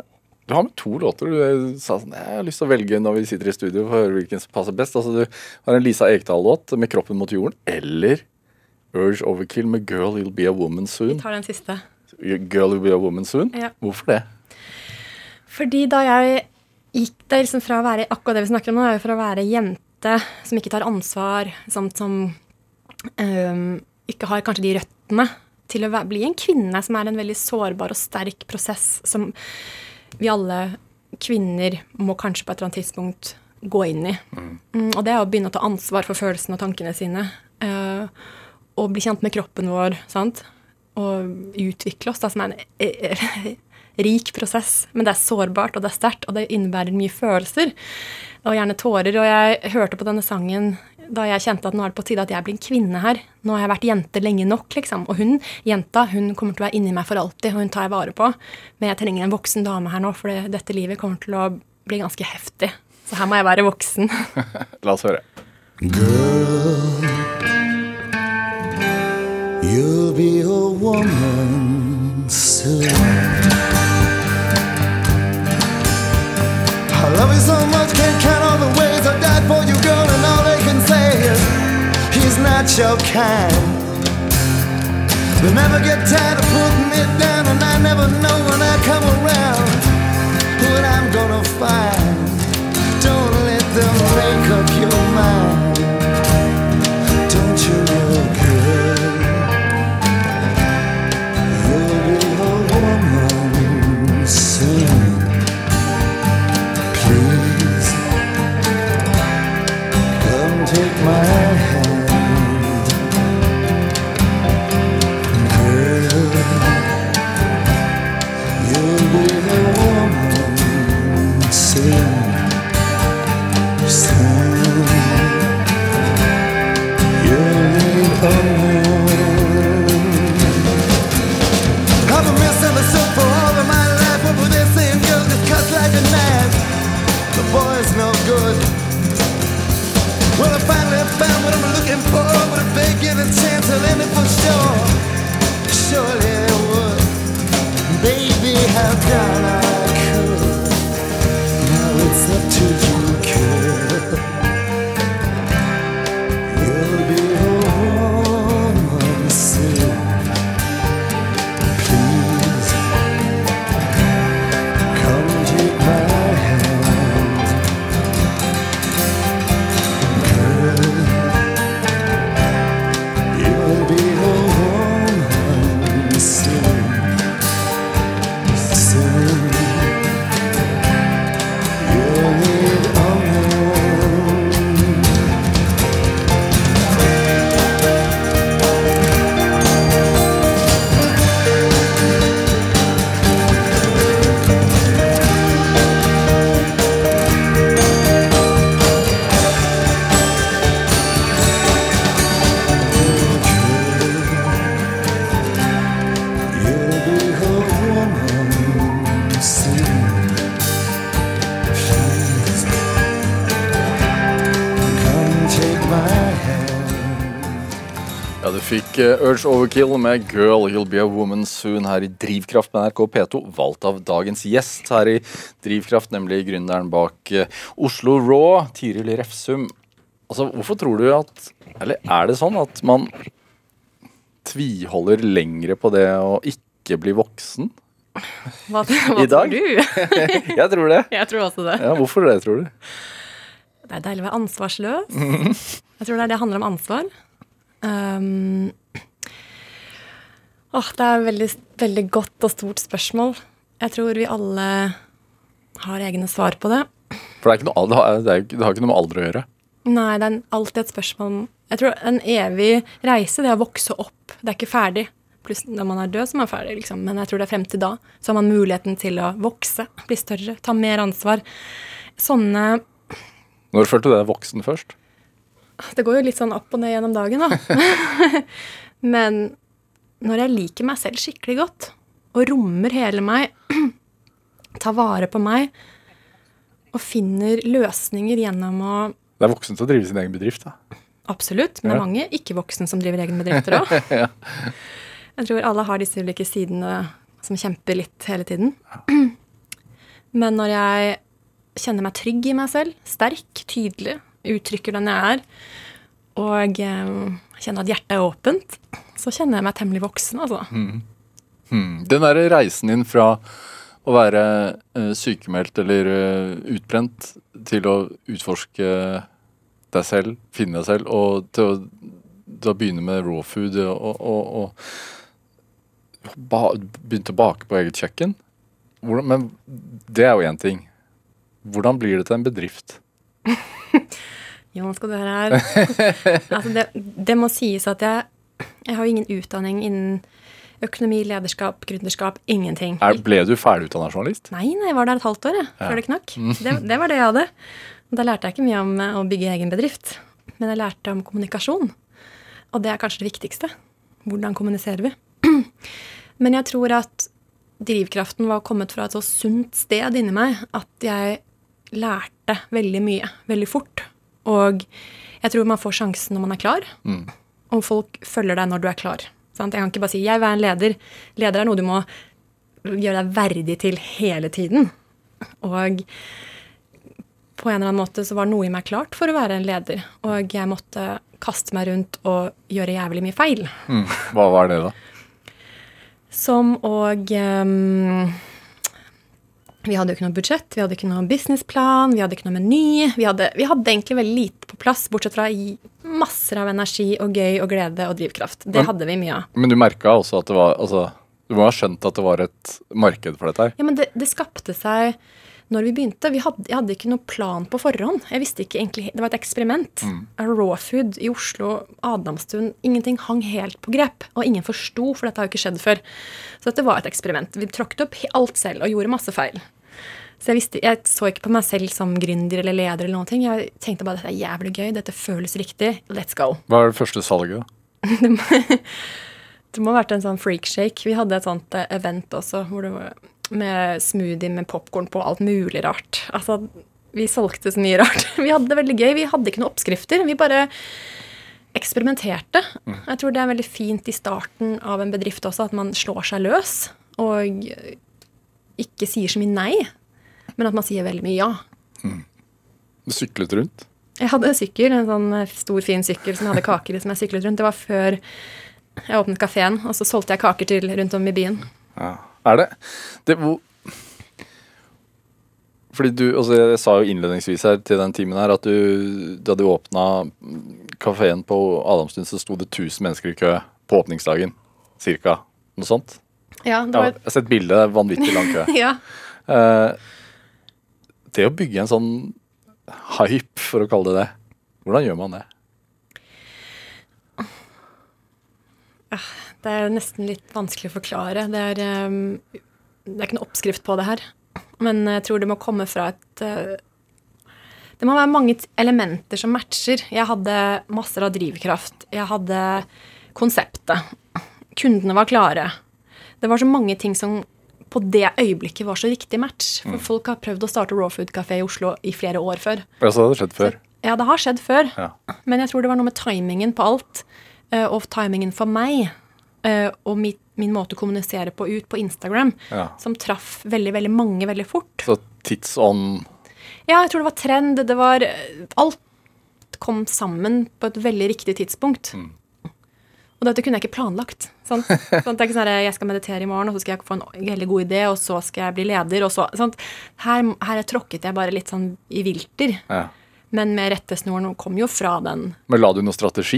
du har med to låter. Du sa sånn Jeg har lyst til å velge når vi sitter i studio for å høre hvilken som passer best. Altså, du har en Lisa Ekdal-låt med 'Kroppen mot jorden', eller Urge Overkill med 'Girl You'll Be a Woman Soon'. Vi tar den siste. Girl You'll Be a Woman Soon. Ja. Hvorfor det? Fordi da jeg gikk det liksom fra å være akkurat det vi snakker om nå, er jo fra å være jente som ikke tar ansvar, som, som um, ikke har kanskje de røttene, til å bli en kvinne som er en veldig sårbar og sterk prosess som vi alle kvinner må kanskje på et eller annet tidspunkt gå inn i. Mm. Mm, og det er å begynne å ta ansvar for følelsene og tankene sine. Uh, og bli kjent med kroppen vår. sant? Og utvikle oss, da, som er en <laughs> rik prosess. Men det er sårbart, og det er sterkt, og det innebærer mye følelser. Og gjerne tårer. Og jeg hørte på denne sangen da jeg kjente at nå er det på tide at jeg blir en kvinne her. Nå har jeg vært jente lenge nok, liksom. Og hun jenta hun kommer til å være inni meg for alltid, og hun tar jeg vare på. Men jeg trenger en voksen dame her nå, for dette livet kommer til å bli ganske heftig. Så her må jeg være voksen. <laughs> La oss høre. Girl. Be a woman soon. I love you so much, can't count all the ways I died for you, girl, and all they can say is he's not your kind. They never get tired of putting it down, and I never know when I come around what I'm gonna find. Don't let them make up your mind. and poor, but bacon and tantalum for sure. Surely it would. Baby, how done I? Overkill med 'Girl You'll Be A Woman Soon' her i Drivkraft med NRK P2, valgt av dagens gjest her i Drivkraft, nemlig gründeren bak eh, Oslo Raw, Tiril Refsum. Altså, hvorfor tror du at Eller er det sånn at man tviholder lengre på det å ikke bli voksen? Hva, hva I dag? tror du? <laughs> Jeg tror det. Jeg tror også det. Ja, Hvorfor det, tror du? Det er deilig å være ansvarsløs. <laughs> Jeg tror det er det handler om ansvar. Um, åh, det er et veldig, veldig godt og stort spørsmål. Jeg tror vi alle har egne svar på det. For det, noe, det, har, det, er, det har ikke noe med alder å gjøre. Nei, det er alltid et spørsmål Jeg tror en evig reise, det er å vokse opp. Det er ikke ferdig. Pluss når man er død, så er man ferdig, liksom. Men jeg tror det er frem til da. Så har man muligheten til å vokse, bli større, ta mer ansvar. Sånne Når følte du deg voksen først? Det går jo litt sånn opp og ned gjennom dagen, da. <laughs> Men når jeg liker meg selv skikkelig godt, og rommer hele meg, <clears throat> tar vare på meg, og finner løsninger gjennom å Det er voksen som å drive sin egen bedrift, da. Absolutt, men det Ja. er mange ikke-voksne som driver egen bedrifter òg. <laughs> Jeg tror alle har disse ulike sidene som kjemper litt hele tiden. <clears throat> Men når jeg kjenner meg trygg i meg selv, sterk, tydelig, uttrykker den jeg er, og eh, kjenner at hjertet er åpent, så kjenner jeg meg temmelig voksen, altså. Hmm. Den der reisen din fra å være uh, sykemeldt eller uh, utbrent til å utforske deg selv, finne deg selv, og til å da begynne med raw food og, og, og ba, begynte å bake på eget kjøkken. Hvordan, men det er jo én ting. Hvordan blir det til en bedrift? <laughs> Jo, nå skal du høre her. altså det, det må sies at jeg, jeg har jo ingen utdanning innen økonomi, lederskap, gründerskap. Ingenting. Er, ble du ferdigutdanna journalist? Nei, nei, jeg var der et halvt år jeg, før det knakk. Det, det var det jeg hadde. Da lærte jeg ikke mye om eh, å bygge egen bedrift, men jeg lærte om kommunikasjon. Og det er kanskje det viktigste. Hvordan kommuniserer vi? <clears throat> Men jeg tror at drivkraften var kommet fra et så sunt sted inni meg at jeg lærte veldig mye veldig fort. Og jeg tror man får sjansen når man er klar. Og folk følger deg når du er klar. Sant? Jeg kan ikke bare si 'jeg vil være en leder'. Leder er noe du må gjøre deg verdig til hele tiden. Og på en eller annen måte så var noe i meg klart for å være en leder. Og jeg måtte kaste meg rundt og gjøre jævlig mye feil. Mm. Hva var det, da? Som å ehm, Vi hadde jo ikke noe budsjett, vi hadde ikke noe businessplan, vi hadde ikke noe meny. Vi hadde, vi hadde egentlig veldig lite på plass, bortsett fra masser av energi og gøy og glede og drivkraft. Det Men- hadde vi mye av. Men du merka også at det var altså, Du må ha skjønt at det var et marked for dette her? Ja, men det, det skapte seg når vi begynte. Vi hadde, jeg hadde ikke noe plan på forhånd. Jeg visste ikke egentlig, Det var et eksperiment. Raw food i Oslo, Adamstuen, ingenting hang helt på grep. Og ingen forsto, for dette har jo ikke skjedd før. Så dette var et eksperiment. Vi tråkket opp alt selv og gjorde masse feil. Så jeg, visste, jeg så ikke på meg selv som gründer eller leder. eller noen ting. Jeg tenkte bare dette er jævlig gøy, dette føles riktig, let's go. Hva er det første salget? <laughs> da? Det må ha vært en sånn freakshake. Vi hadde et sånt eh, event også hvor det var med smoothie med popkorn på, alt mulig rart. Altså, vi solgte så mye rart. <laughs> Vi hadde det veldig gøy. Vi hadde ikke noen oppskrifter. Vi bare eksperimenterte. Jeg tror det er veldig fint i starten av en bedrift også, at man slår seg løs og ikke sier så mye nei, men at man sier veldig mye ja. Du syklet rundt? Jeg hadde en sykkel, en sånn eh, stor, fin sykkel som hadde kaker i, som jeg syklet rundt. Det var før jeg åpnet kafeen, og så solgte jeg kaker til rundt om i byen. Ja. Er det? det hvor fordi du, altså Jeg sa jo innledningsvis her til den timen her at du, da du åpna kafeen på Adamstuen, så sto det 1000 mennesker i kø på åpningsdagen. Cirka. Noe sånt. Ja, det Jeg var, jeg har sett bilde. Vanvittig lang kø. <laughs> ja. Eh, det å bygge en sånn hype, for å kalle det det, hvordan gjør man det? det er nesten litt vanskelig å forklare. Det er, ehm, det er ikke noe oppskrift på det her. Men jeg tror det må komme fra et eh, Det må være mange elementer som matcher. Jeg hadde masser av drivkraft. Jeg hadde konseptet. Kundene var klare. Det var så mange ting som på det øyeblikket var så riktig match. For folk har prøvd å starte raw Food Café i Oslo i flere år før. Altså, det hadde skjedd før. Ja, det har skjedd før. Ja. Men jeg tror det var noe med timingen på alt. eh, Og timingen for meg. eh, Og mitt, min måte å kommunisere på ut på Instagram. Ja. Som traff veldig, veldig mange veldig fort. Så tidsånd Ja, jeg tror det var trend. Det var eh, Alt kom sammen på et veldig riktig tidspunkt. Og dette kunne jeg ikke planlagt. Sånn, det er ikke sånn at jeg skal meditere i morgen, og så skal jeg få en veldig god idé, og så skal jeg bli leder, og så? Her, her tråkket jeg bare litt sånn i vilter. ja. Men med rettesnoren kom jo fra den Men la du noe strategi?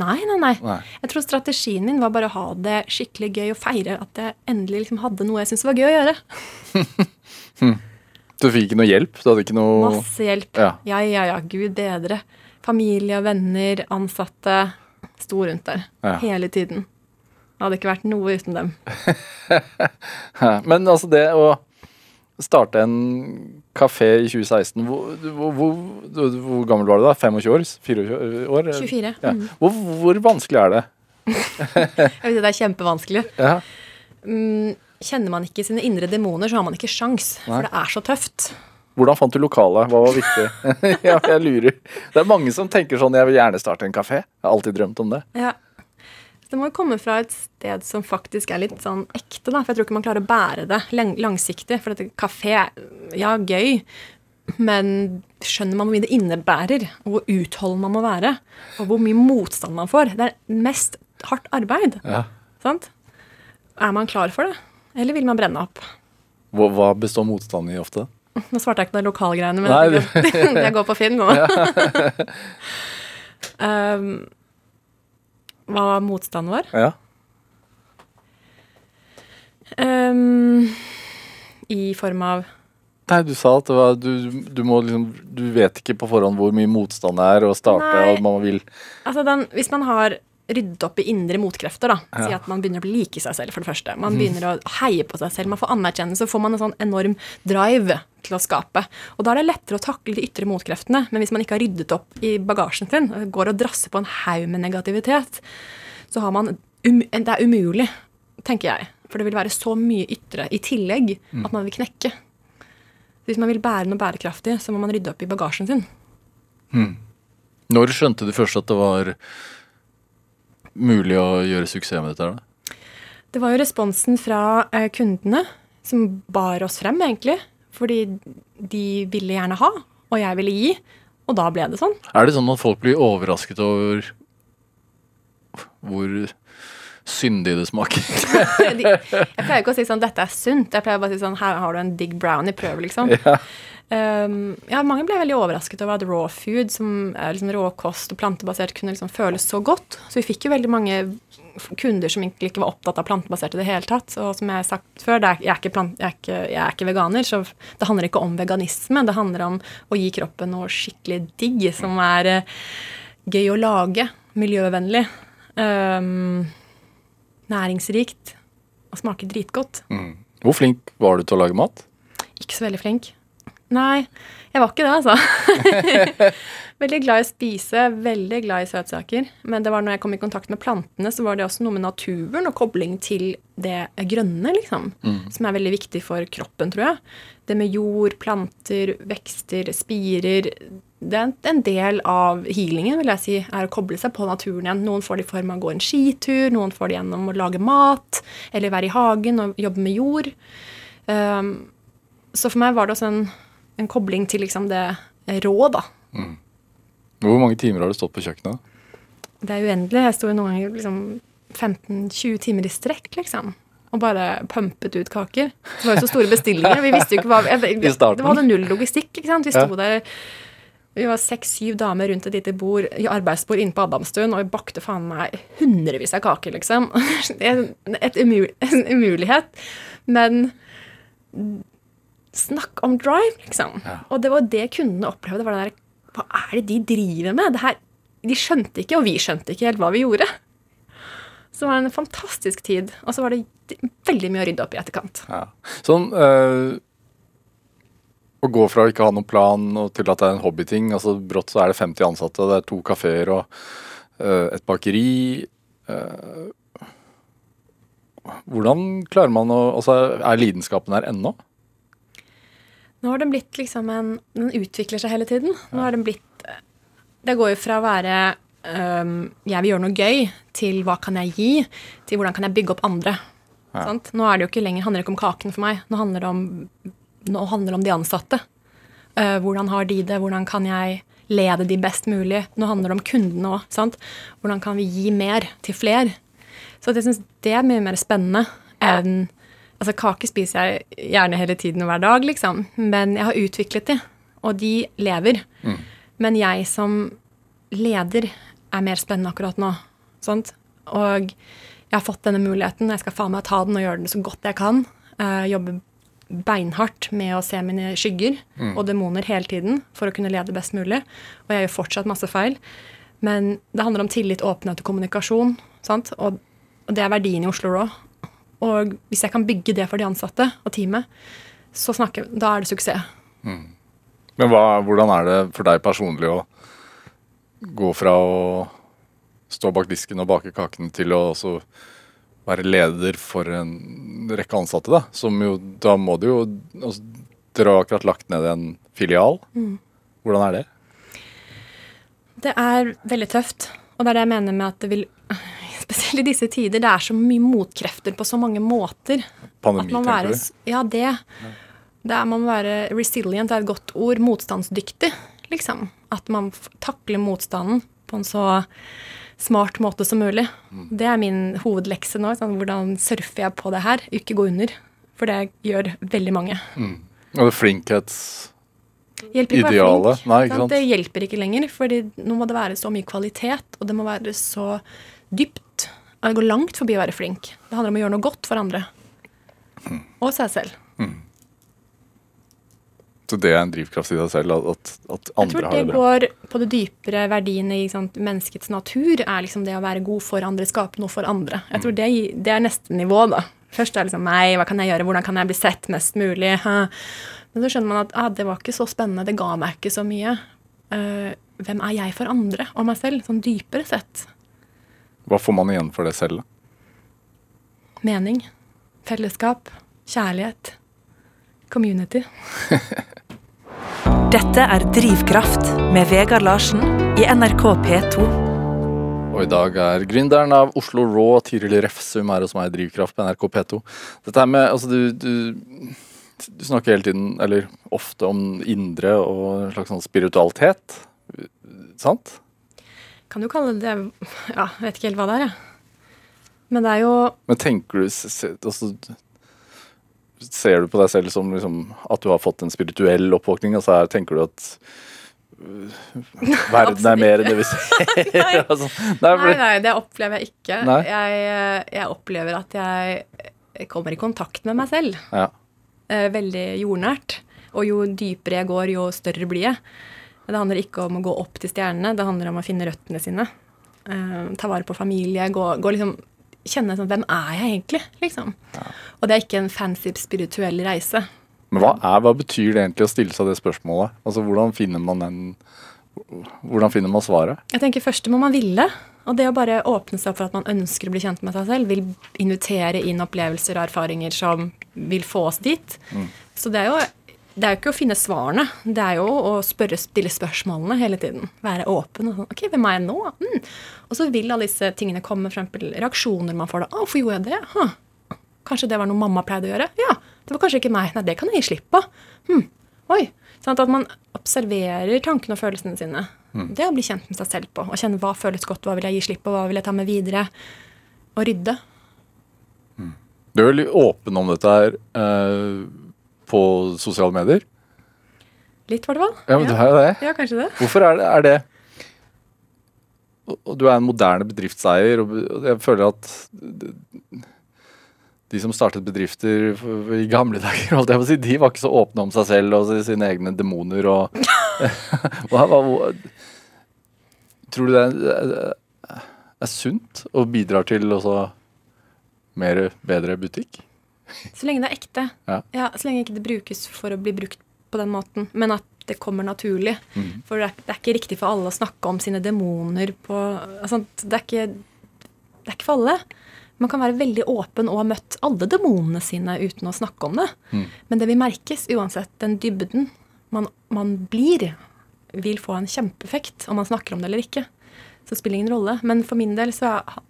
Nei, nei, nei. Nei. Jeg tror strategien min var bare å ha det skikkelig gøy og feire at jeg endelig liksom hadde noe jeg syntes var gøy å gjøre. <laughs> Du fikk ikke noe hjelp? Du hadde ikke noe Masse hjelp. Ja. ja, ja, ja. Gud bedre. Familie og venner, ansatte. Sto rundt der Ja. hele tiden. Det hadde ikke vært noe uten dem. <laughs> Men altså, det å starte en kafé i 2016 Hvor, hvor, hvor, hvor gammel var du da? 25 år? 24 år? 24. Ja. Mm. Hvor, hvor vanskelig er det? <laughs> Jeg vet, det er kjempevanskelig. Ja. Mm, kjenner man ikke sine indre demoner, så har man ikke sjans. Nei. For det er så tøft. Hvordan fant du lokalet? Hva var viktig? <laughs> ja, jeg lurer. Det er mange som tenker sånn Jeg vil gjerne starte en kafé. Jeg har alltid drømt om det. Ja. Det må jo komme fra et sted som faktisk er litt sånn ekte, da. For jeg tror ikke man klarer å bære det langsiktig. For dette kafé, ja, gøy, men skjønner man hvor mye det innebærer, og hvor utholden man må være, og hvor mye motstand man får? Det er mest hardt arbeid. Ja. Sant? Er man klar for det? Eller vil man brenne opp? Hva består motstanden i ofte? Nå svarte jeg ikke på lokalgreiene, men Nei, jeg, <laughs> jeg går på Finn nå. <laughs> um, hva motstanden var? Ja. Um, I form av Nei, du sa at det var, du, du må liksom Du vet ikke på forhånd hvor mye motstand det er å starte, Nei. og man vil Altså den, Hvis man har ryddet opp i indre motkrefter, da, si at man begynner å like seg selv, for det første. Man begynner å heie på seg selv, man får anerkjennelse, så får man en sånn enorm drive til å skape. Og da er det lettere å takle de ytre motkreftene. Men hvis man ikke har ryddet opp i bagasjen sin, går og drasser på en haug med negativitet, så har man um, Det er umulig, tenker jeg. For det vil være så mye ytre i tillegg at man vil knekke. Hvis man vil bære noe bærekraftig, så må man rydde opp i bagasjen sin. Når skjønte du først at det var mulig å gjøre suksess med dette? her da? Det var jo responsen fra eh, kundene som bar oss frem, egentlig. Fordi de ville gjerne ha, og jeg ville gi. Og da ble det sånn. Er det sånn at folk blir overrasket over hvor syndig det smaker? <laughs> Jeg pleier ikke å si sånn 'dette er sunt'. Jeg pleier bare å si sånn 'her har du en digg brownie, prøv', liksom. <laughs> ja. Um, ja, mange ble veldig overrasket over at raw food, som er liksom råkost og plantebasert, kunne liksom føles så godt. Så vi fikk jo veldig mange kunder som egentlig ikke var opptatt av plantebasert i det hele tatt. Og som jeg har sagt før, er, jeg, er ikke plant, jeg, er ikke, jeg er ikke veganer, så det handler ikke om veganisme. Det handler om å gi kroppen noe skikkelig digg, som er uh, gøy å lage, miljøvennlig, um, næringsrikt og smaker dritgodt. Mm. Hvor flink var du til å lage mat? Ikke så veldig flink. Nei, jeg var ikke det, altså. <laughs> veldig glad i å spise, veldig glad i søtsaker. Men det var når jeg kom i kontakt med plantene, så var det også noe med naturen og kobling til det grønne, liksom. Som er veldig viktig for kroppen, tror jeg. Det med jord, planter, vekster, spirer. Det er en- en del av healingen, vil jeg si, er å koble seg på naturen igjen. Noen får det i form av å gå en skitur, noen får det gjennom å lage mat, eller være i hagen og jobbe med jord. Um, så for meg var det også en, en kobling til liksom det rå, da. Hvor mange timer har du stått på kjøkkenet? Det er uendelig. Jeg sto noen ganger liksom 15-20 timer i strekk, liksom. Og bare pumpet ut kaker. Det var jo så store bestillinger. Vi visste jo ikke hva jeg, <laughs> I. Det var null logistikk, ikke sant. Vi sto der vi var seks-syv damer rundt et lite bord, i arbeidsbord inne på Adamstuen, og vi bakte faen meg hundrevis av kaker, liksom. <laughs> Det er umul en umulighet. Men snakk om drive, liksom. Og det var det kundene opplevde. var det der, Hva er det de driver med? Det her, de skjønte ikke, og vi skjønte ikke helt hva vi gjorde. Så det var en fantastisk tid. Og så var det veldig mye å rydde opp i etterkant. Ja. Sånn eh, Å gå fra å ikke ha noen plan og til at det er en hobbyting. altså Brått så er det 50 ansatte, det er to kafeer og uh, et bakeri. Uh, hvordan klarer man å altså Er lidenskapen her ennå? Nå har den blitt liksom en Den utvikler seg hele tiden. Nå har den blitt Det går jo fra å være um, jeg vil gjøre noe gøy, til hva kan jeg gi, til hvordan kan jeg bygge opp andre. Sant? Nå er det jo ikke lenger, handler det ikke om kaken for meg. Nå handler det om, nå handler det om de ansatte. Eh, hvordan har de det? Hvordan kan jeg lede de best mulig? Nå handler det om kundene òg. Hvordan kan vi gi mer til fler? Så jeg syns det er mye mer spennende enn Altså, kake spiser jeg gjerne hele tiden og hver dag, liksom. Men jeg har utviklet de, og de lever. Men jeg som leder er mer spennende akkurat nå. Sant? Og jeg har fått denne muligheten. Jeg skal faen meg ta den og gjøre den så godt jeg kan. Eh, jobbe beinhardt med å se mine skygger og demoner hele tiden for å kunne lede best mulig. Og jeg gjør fortsatt masse feil. Men det handler om tillit, åpenhet og kommunikasjon. Sant? Og, og det er verdien i Oslo Raw. Og hvis jeg kan bygge det for de ansatte og teamet, så snakker, da er det suksess. Men hva, hvordan er det for deg personlig å gå fra å stå bak disken og bake kakene til å også være leder for en rekke ansatte, da? Som jo, da må du jo altså, Dere har akkurat lagt ned en filial. Hvordan er det? Det er veldig tøft. Og det er det jeg mener med at det vil <laughs> Spesielt i disse tider. Det er så mye motkrefter på så mange måter. Pandemi, tenker du? Ja, det. Det er man må være resilient, er et godt ord. Motstandsdyktig, liksom. At man takler motstanden på en så smart måte som mulig. Mm. Det er min hovedlekse nå. Sånn, hvordan surfer jeg på det her? Ikke gå under. For det gjør veldig mange. Og det flinkhets... Hjelper ikke å være Idealet. flink. Nei, ikke sant? Det hjelper ikke lenger, fordi nå må det være så mye kvalitet, og det må være så dypt. Det går langt forbi å være flink. Det handler om å gjøre noe godt for andre. Mm. Og seg selv. Det er en drivkraft i deg selv, at, at Jeg andre tror har det det går på det dypere verdiene i sant, menneskets natur, er liksom det å være god for andre, skape noe for andre. Jeg Mm. tror det, det er neste nivå, da. Først er det liksom meg, hva kan jeg gjøre, hvordan kan jeg bli sett mest mulig? Men så skjønner man at ah, det var ikke så spennende, det ga meg ikke så mye. Uh, hvem er jeg for andre og meg selv, sånn dypere sett? Hva får man igjen for det selv? da? Mening, fellesskap, kjærlighet, community. <laughs> Dette er Drivkraft med Vegard Larsen i NRK P2. Og i dag er gründeren av Oslo Raw, Tiril Refsum, her hos meg i Drivkraft på NRK P2. Dette her med Altså, du, du, du snakker hele tiden, eller ofte, om indre og en slags sånn spiritualitet. Sant? Kan du kalle det Ja, jeg vet ikke helt hva det er, jeg. Men det er jo Men tenker du altså, Ser du på deg selv som liksom, at du har fått en spirituell oppvåkning? Altså her tenker du at verden er mer enn det vi ser? <laughs> <laughs> Nei. altså, nei, Nei, nei, det opplever jeg ikke. Jeg, jeg opplever at jeg kommer i kontakt med meg selv. ja. eh, veldig jordnært. Og jo dypere jeg går, jo større blir jeg. Det handler ikke om å gå opp til stjernene, det handler om å finne røttene sine. Uh, ta vare på familie, gå, gå liksom Kjenne sånn Hvem er jeg egentlig? Liksom. Og det er ikke en fancy spirituell reise. Men hva, er, hva betyr det egentlig å stille seg det spørsmålet? Altså, Hvordan finner man den Hvordan finner man svaret? Jeg tenker Først må man ville. Og det å bare åpne seg opp for at man ønsker å bli kjent med seg selv, vil invitere inn opplevelser og erfaringer som vil få oss dit. Så det er jo det er jo ikke å finne svarene, det er jo å spørre, stille spørsmålene hele tiden. Være åpen. og sånn, ok, Hvem er jeg nå? Mm. Og så vil alle disse tingene komme, f.eks. reaksjoner man får da. 'Å, hvorfor gjorde jeg det?' Huh. Kanskje det var noe mamma pleide å gjøre? Ja, det var kanskje ikke meg. Nei, det kan jeg gi slipp på. Hm. Oi. Sånn at man observerer tankene og følelsene sine. Det er å bli kjent med seg selv på. Og kjenne hva føles godt, hva vil jeg gi slipp på, hva vil jeg ta med videre. Og rydde. Du er veldig åpen om dette her eh, på sosiale medier. Litt, i det fall. Ja, men du er jo det. ja, kanskje det. Hvorfor er det, er det og- Du er en moderne bedriftseier, og jeg føler at de som startet bedrifter i gamle dager, holdt jeg på å si, de var ikke så åpne om seg selv og sine egne demoner og <laughs> hva, hva, Tror du det er, er sunt og bidrar til også mer, bedre butikk? Så lenge det er ekte. Ja. så lenge ikke det brukes for å bli brukt på den måten, men at det kommer naturlig. For det er, det er ikke riktig for alle å snakke om sine demoner på altså, det, er ikke, det er ikke for alle. Man kan være veldig åpen og ha møtt alle demonene sine uten å snakke om det. Men det vil merkes uansett. Den dybden man, man blir, vil få en kjempeeffekt om man snakker om det eller ikke. Så det spiller ingen rolle. Men for min del så er-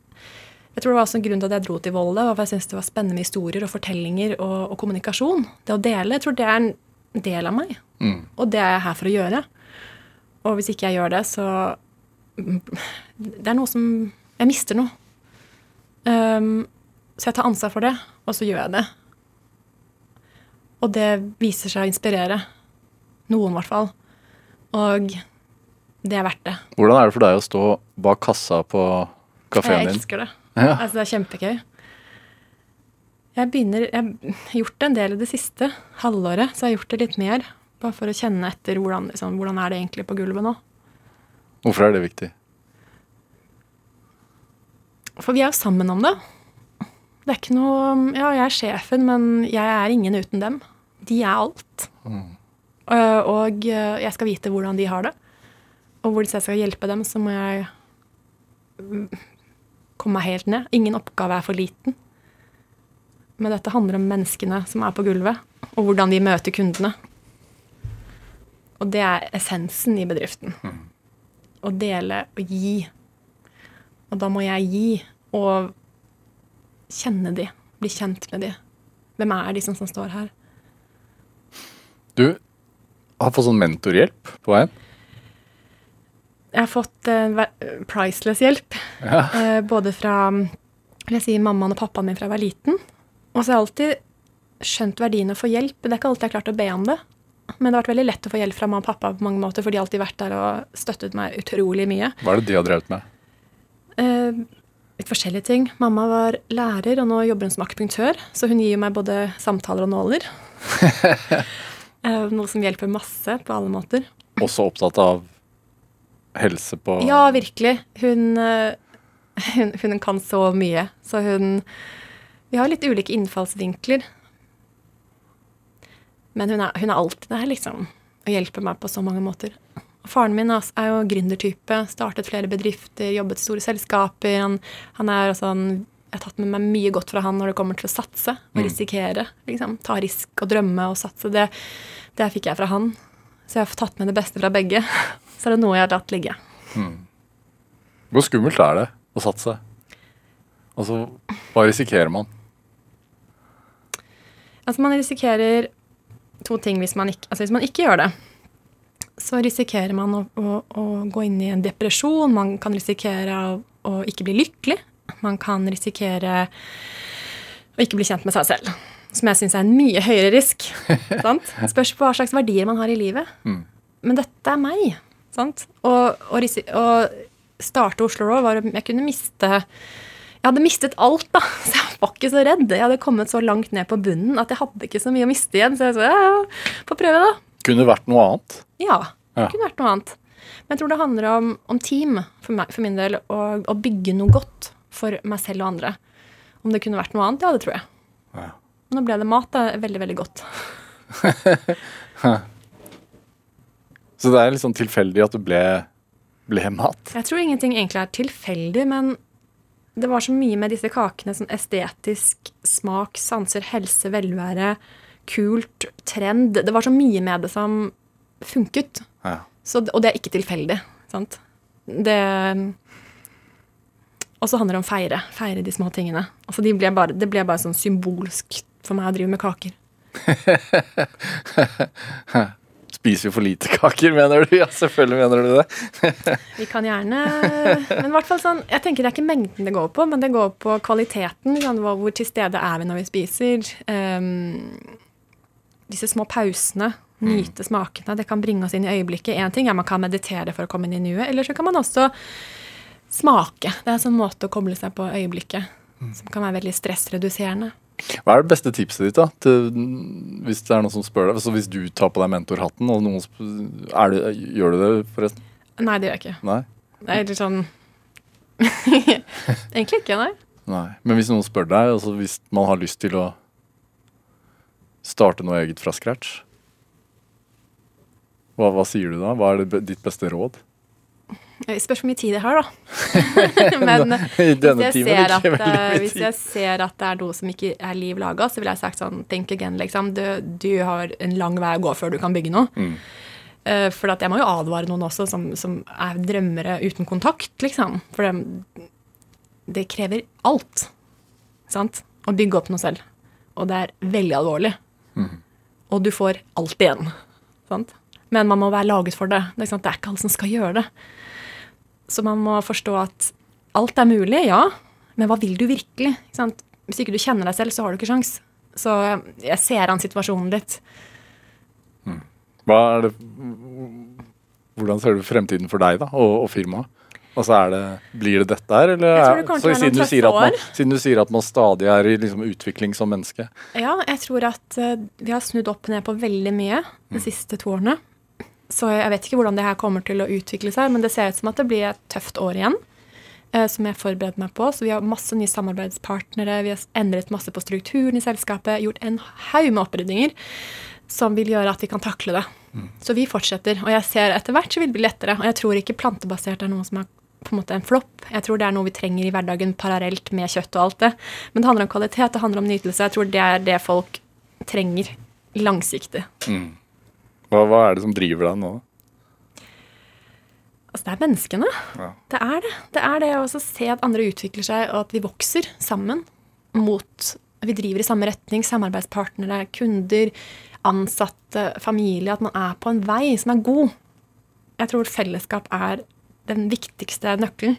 jeg tror det var også en grunn til at jeg dro til Volda, var for jeg syntes det var spennende historier og fortellinger og, og kommunikasjon. Det å dele. Jeg tror det er en del av meg. Og det er jeg her for å gjøre. Og hvis ikke jeg gjør det, så Det er noe som Jeg mister noe. Um, så jeg tar ansvar for det, og så gjør jeg det. Og det viser seg å inspirere. Noen, i hvert fall. Og det er verdt det. Hvordan er det for deg å stå bak kassa på kafeen Jeg din? elsker det. Ja. Altså, det er kjempegøy. Jeg begynner Jeg har gjort det en del i det siste halvåret, så jeg har gjort det litt mer. Bare for å kjenne etter hvordan, liksom, hvordan er det egentlig på gulvet nå. Hvorfor er det viktig? For vi er jo sammen om det. Det er ikke noe Ja, jeg er sjefen, men jeg er ingen uten dem. De er alt. Mm. Og øh, jeg skal vite hvordan de har det. Og hvis jeg skal hjelpe dem, så må jeg mm, komme meg helt ned. Ingen oppgave er for liten. Men dette handler om menneskene som er på gulvet, og hvordan de møter kundene. Og det er essensen i bedriften. Å dele og gi. Og da må jeg gi og kjenne de, bli kjent med de. Hvem er de som, som står her? Du har fått sånn mentorhjelp på veien. Jeg har fått uh, priceless hjelp. Ja. Uh, både fra vil jeg si, mammaen og pappaen min fra jeg var liten. Og så har jeg alltid skjønt verdien av å få hjelp. Det er ikke alltid jeg har klart å be om det. Men det har vært veldig lett å få hjelp fra mamma og pappa på mange måter, for de har alltid vært der og støttet meg utrolig mye. Hva er det de har drevet med? Eh, litt forskjellige ting. Mamma var lærer, og nå jobber hun som akupunktør, så hun gir meg både samtaler og nåler. <laughs> Eh, noe som hjelper masse på alle måter. Også opptatt av helse på Ja, virkelig. Hun, eh, <laughs> hun, hun kan så mye. Så hun Vi har litt ulike innfallsvinkler. Men hun er, hun er alltid der, liksom. Og hjelper meg på så mange måter. Faren min er jo gründertype. Startet flere bedrifter, jobbet i store selskaper. Han, han er altså en Jeg har tatt med meg mye godt fra han når det kommer til å satse og risikere. Liksom. Ta risk og drømme og satse. Det, det fikk jeg fra han. Så jeg har tatt med det beste fra begge. <laughs> Så er det noe jeg har latt ligge. Hvor skummelt er det å satse? Altså, hva risikerer man? Altså man risikerer to ting hvis man ikke, altså hvis man ikke gjør det. Så risikerer man å, å, å gå inn i en depresjon, man kan risikere å, å ikke bli lykkelig. Man kan risikere å ikke bli kjent med seg selv. Som jeg syns er en mye høyere risk. <laughs> sant? Spørs på hva slags verdier man har i livet. Men dette er meg. Sant? Og, og, og starte Oslo Raw var Jeg kunne miste Jeg hadde mistet alt, da. <laughs> Så jeg var ikke så redd. Jeg hadde kommet så langt ned på bunnen at jeg hadde ikke så mye å miste igjen. Så jeg sa ja, ja, få prøve, da. Kunne vært noe annet? Ja, Ja. kunne vært noe annet. Men jeg tror det handler om, om team for, meg, for min del, og å bygge noe godt for meg selv og andre. Om det kunne vært noe annet, ja, det tror jeg. Ja. Nå ble det mat. Det er veldig, veldig godt. <laughs> Så det er litt sånn tilfeldig at det ble, ble mat? Jeg tror ingenting egentlig er tilfeldig, men det var så mye med disse kakene sånn estetisk, smak, sanser, helse, velvære, kult, trend. Det var så mye med det som funket. Ja. Så, og det er ikke tilfeldig. Sant? Det Og så handler det om feire. Feire de små tingene. Altså de ble bare, det ble bare sånn symbolsk for meg å drive med kaker. <laughs> Spiser vi for lite kaker, mener du? Ja, selvfølgelig mener du det. <laughs> Vi kan gjerne Men i hvert fall sånn Jeg tenker det er ikke mengden det går på, men det går på kvaliteten. Hvor til stede er vi når vi spiser. Ehm, disse små pausene. Nyte smakene. Det kan bringe oss inn i øyeblikket. Én ting er man kan meditere for å komme inn i nuet, eller så kan man også smake. Det er en sånn måte å koble seg på øyeblikket som kan være veldig stressreduserende. Hva er det beste tipset ditt, da? Til, hvis det er noen som spør deg? Så hvis du tar på deg mentorhatten, og noen sp- er det, Gjør du det, forresten? Nei, det gjør jeg ikke. Nei? Det er litt sånn <laughs> Egentlig ikke, nei. Nei. Men hvis noen spør deg, altså hvis man har lyst til å starte noe eget fra scratch, hva, hva sier du da? Hva er det, ditt beste råd? Det spørs hvor mye tid jeg har, da. <laughs> <laughs> Men hvis jeg, at, eh, hvis jeg ser at det er noe som ikke er liv laga, så ville jeg sagt sånn Think again, liksom. Du, du har en lang vei å gå før du kan bygge noe. Mm. Eh, for jeg må jo advare noen også som, som er drømmere uten kontakt, liksom. For det, det krever alt. Sant? Å bygge opp noe selv. Og det er veldig alvorlig. Mm. Og du får alt igjen. Sant? Men man må være laget for det. Det er, det er ikke alle som skal gjøre det. Så man må forstå at alt er mulig, ja, men hva vil du virkelig? Hvis ikke du kjenner deg selv, så har du ikke sjans. Så jeg ser an situasjonen litt. Hva er det, hvordan ser du fremtiden for deg da, og, og firmaet? Altså er det, Blir det dette her, eller det så siden, du sier at man, siden du sier at man stadig er i liksom, utvikling som menneske Ja, jeg tror at eh, vi har snudd opp ned på veldig mye de siste to årene. Så jeg vet ikke hvordan det her kommer til å utvikle seg, men det ser ut som at det blir et tøft år igjen. eh, Som jeg forbereder meg på. Så vi har masse nye samarbeidspartnere. Vi har endret masse på strukturen i selskapet. Gjort en haug med opprydninger som vil gjøre at vi kan takle det. Så vi fortsetter. Og jeg ser etter hvert så vil det bli lettere. Og jeg tror ikke plantebasert er noe som er på en måte en flopp. Jeg tror det er noe vi trenger i hverdagen parallelt med kjøtt og alt det. Men det handler om kvalitet, det handler om nytelse. Jeg tror det er det folk trenger langsiktig. hva, hva er det som driver deg nå? Altså, det er menneskene. Ja. Det er det. Det er det å se at andre utvikler seg, og at vi vokser sammen mot Vi driver i samme retning. Samarbeidspartnere, kunder, ansatte, familie. At man er på en vei som er god. Jeg tror fellesskap er den viktigste nøkkelen.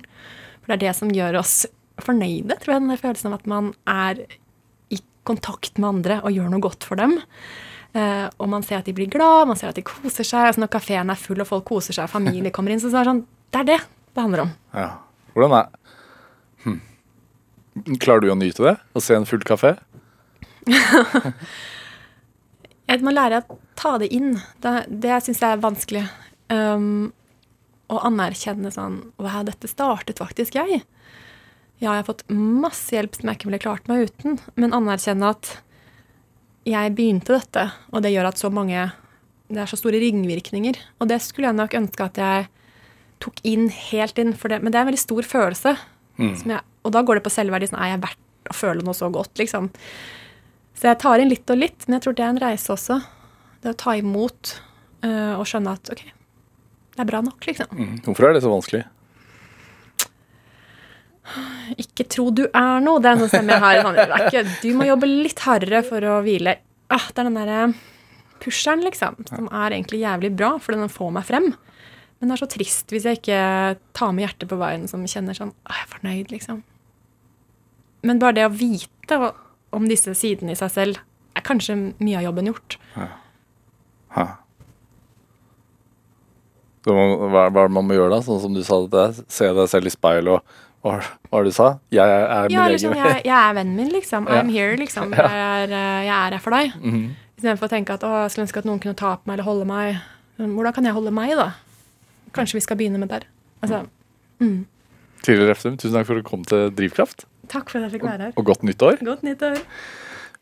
For det er det som gjør oss fornøyde, tror jeg. Den følelsen av at man er i kontakt med andre og gjør noe godt for dem. Uh, og man ser at de blir glad, man ser at de koser seg. Altså når kafeen er full og folk koser seg, familie kommer inn, så er det sånn Det er det det handler om. Ja. Hvordan er hm. Klarer du å nyte det? Å se en full kafé? <laughs> Jeg må lære å ta det inn. Det, det syns jeg er vanskelig. Um, å anerkjenne sånn Wow, dette startet faktisk jeg. Ja, jeg har fått masse hjelp som jeg ikke ville klart meg uten, men anerkjenne at jeg begynte dette, og det gjør at så mange Det er så store ringvirkninger. Og det skulle jeg nok ønske at jeg tok inn helt inn, for det, men det er en veldig stor følelse. Som jeg, og da går det på selvverdi. Sånn, er jeg verdt å føle noe så godt, liksom? Så jeg tar inn litt og litt, men jeg tror det er en reise også. Det å ta imot øh, og skjønne at OK, det er bra nok, liksom. Mm. Hvorfor er det så vanskelig? Ikke tro du er noe. Det er en sånn stemme jeg har. Ikke, du må jobbe litt hardere for å hvile. Ah, det er den derre pusheren, liksom, som er egentlig jævlig bra, for den får meg frem. Men det er så trist hvis jeg ikke tar med hjertet på veien, som kjenner sånn ah, Jeg er fornøyd, liksom. Men bare det å vite om disse sidene i seg selv er kanskje mye av jobben gjort. Hæ. Hva, hva er det man må gjøre da? Sånn som du sa det, se deg selv i speil og hva var det- du sa? Jeg er min Ja, egen sånn, <laughs> jeg, jeg er vennen min, liksom. Ja. Here, liksom. <laughs> Jeg er, eh, jeg er her for deg. Mhm. Istedenfor å tenke at å, jeg skulle ønske at noen kunne ta på meg eller holde meg. Hvordan kan jeg holde meg, da? Kanskje vi skal begynne med der. Altså, mm. Refsum, tusen takk for at du kom til Drivkraft, Takk for at jeg fikk være her. og godt nyttår. Godt nyttår.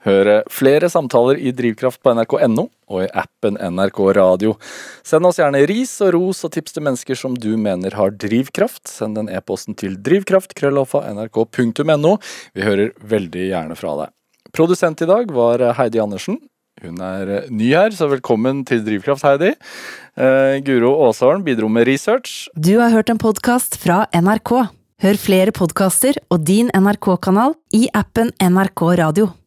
Hør flere samtaler i Drivkraft på nrk.no og i appen NRK Radio. Send oss gjerne ris og ros og tips til mennesker som du mener har drivkraft. Send den e-posten til drivkraft.krøllalfa.nrk.no. Vi hører veldig gjerne fra deg. Produsent i dag var Heidi Andersen. Hun er ny her, så velkommen til Drivkraft, Heidi. Eh, Guro Aasholm bidro med research. Du har hørt en podkast fra NRK. Hør flere podkaster og din NRK-kanal i appen NRK Radio.